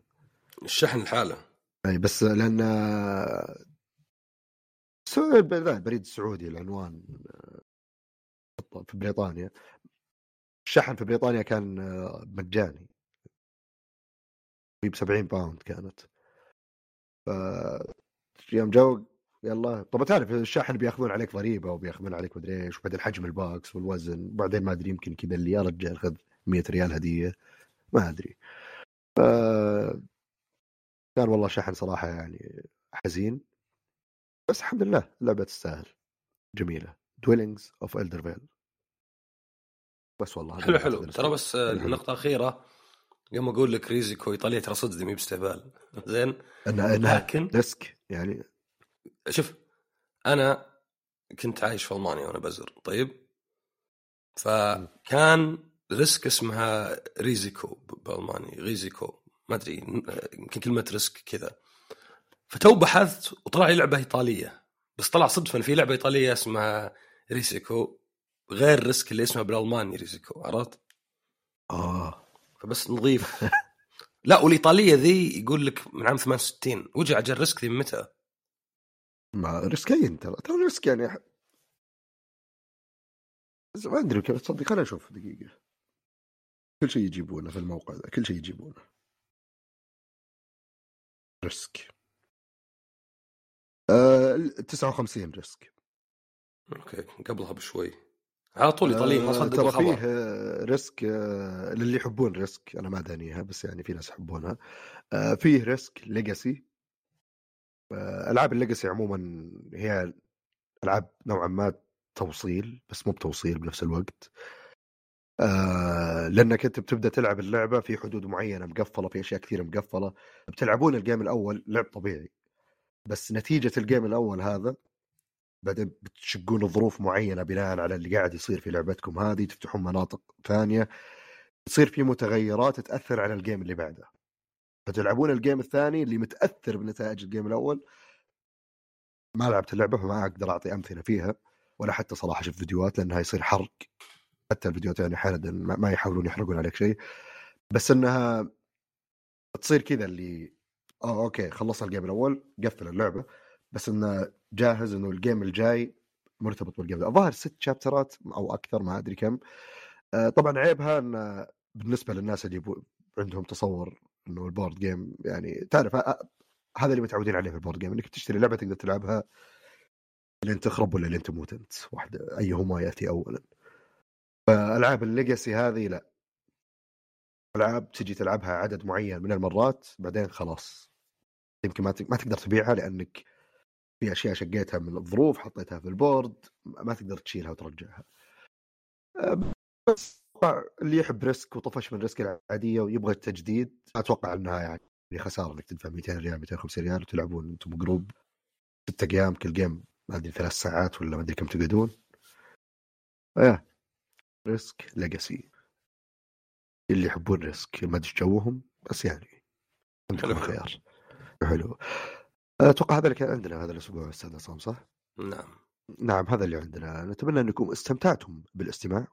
الشحن الحالة. إي بس لأن البريد السعودي العنوان في بريطانيا. الشحن في بريطانيا كان مجاني. ب 70 pound كانت. ف يوم جو يلا طب تعرف الشاحن بياخذون عليك ضريبة وبياخذون عليك مدري إيش وبعدين حجم ال box والوزن وبعدين ما أدري يمكن كذا اللي يا رجال خذ 100 ريال هدية. ما أدري. ف كان والله شحن صراحة يعني حزين. بس الحمد لله اللعبة تستاهل. جميلة. Dwellings of Eldervale بس والله حلو حلو. ترى بس النقطة الأخيرة يوم أقول لك Risiko إيطالية ترى صدق مي باستهبال. زين؟ انها أنها لكن Risk يعني. شوف أنا كنت عايش في ألمانيا وأنا بزر طيب؟ فكان Risk اسمها Risiko بألماني Risiko. ما أدري يمكن كلمة Risk كذا. فتو بحثت وطلع لي لعبة إيطالية. بس طلع صدفه في لعبة إيطالية اسمها Risiko غير Risk اللي اسمها بالألماني Risiko عرفت؟ آه. فبس نظيف لا والإيطالية ذي يقول لك من عام 68 وجه أجل Risk ذي من متى؟ ما ريسكين ترى ترى Risk يعني ما أدري كيف تصدق خليني أشوف دقيقة. كل شيء يجيبونه في الموقع ذا كل شيء يجيبونه. Risk. آه 59 Risk. okay قبلها بشوي. على طول ايطاليين ما صدقوا ترى فيه Risk آه للي يحبون Risk. أنا ما أدانيها بس يعني في ناس يحبونها. آه فيه Risk Legacy. ألعاب ال legacy عموما هي ألعاب نوعا ما توصيل بس مو بتوصيل بنفس الوقت. آه لأنك أنت بتبدأ تلعب اللعبة في حدود معينة مقفلة في أشياء كثيرة مقفلة بتلعبون ال game الأول لعب طبيعي. بس نتيجة ال game الأول هذا بعدين بتشقون ظروف معينة بناء على اللي قاعد يصير في لعبتكم هذه تفتحون مناطق ثانية تصير في متغيرات تأثر على ال game اللي بعده. فتلعبون ال game الثاني اللي متأثر بنتائج ال game الأول ما لعبت اللعبة فما أقدر أعطي أمثلة فيها ولا حتى صراحة شفت فيديوهات لأنها يصير حرق. حتى الفيديوهات يعني أحيانا ما يحاولون يحرقون عليك شيء. بس إنها تصير كذا اللي آه okay خلصنا ال game الأول قفل اللعبة. بس إنه جاهز إنه ال game الجاي مرتبط بال game الظاهر ست chapter ات أو أكثر ما أدري كم. آه طبعا عيبها إن بالنسبة للناس اللي عندهم تصور إنه ال board game يعني تعرف هذا اللي متعودين عليه في ال board game إنك تشتري لعبة تقدر تلعبها لين تخرب ولا لين تموت أنت واحدة أيهما يأتي اولا. فألعاب ال legacy هذه لا. ألعاب تجي تلعبها عدد معين من المرات بعدين خلاص. يمكن ما ما تقدر تبيعها لأنك في أشياء شقيتها من الظروف حطيتها في ال board ما تقدر تشيلها وترجعها. بس اللي يحب Risk وطفش من Risk العادية ويبغى التجديد أتوقع إنها يعني خسارة إنك تدفع 200 ريال 250 ريال وتلعبون أنتم group ست أيام كل game ما أدري ثلاث ساعات ولا ما أدري كم تقعدون. إيه. Risk Legacy. اللي يحبون Risk ما ادري جوهم بس يعني عندكم خيار حلو. أتوقع هذا اللي كان عندنا هذا الأسبوع أستاذ عصام صح؟ نعم. نعم هذا اللي عندنا. نتمنى أنكم استمتعتم بالاستماع.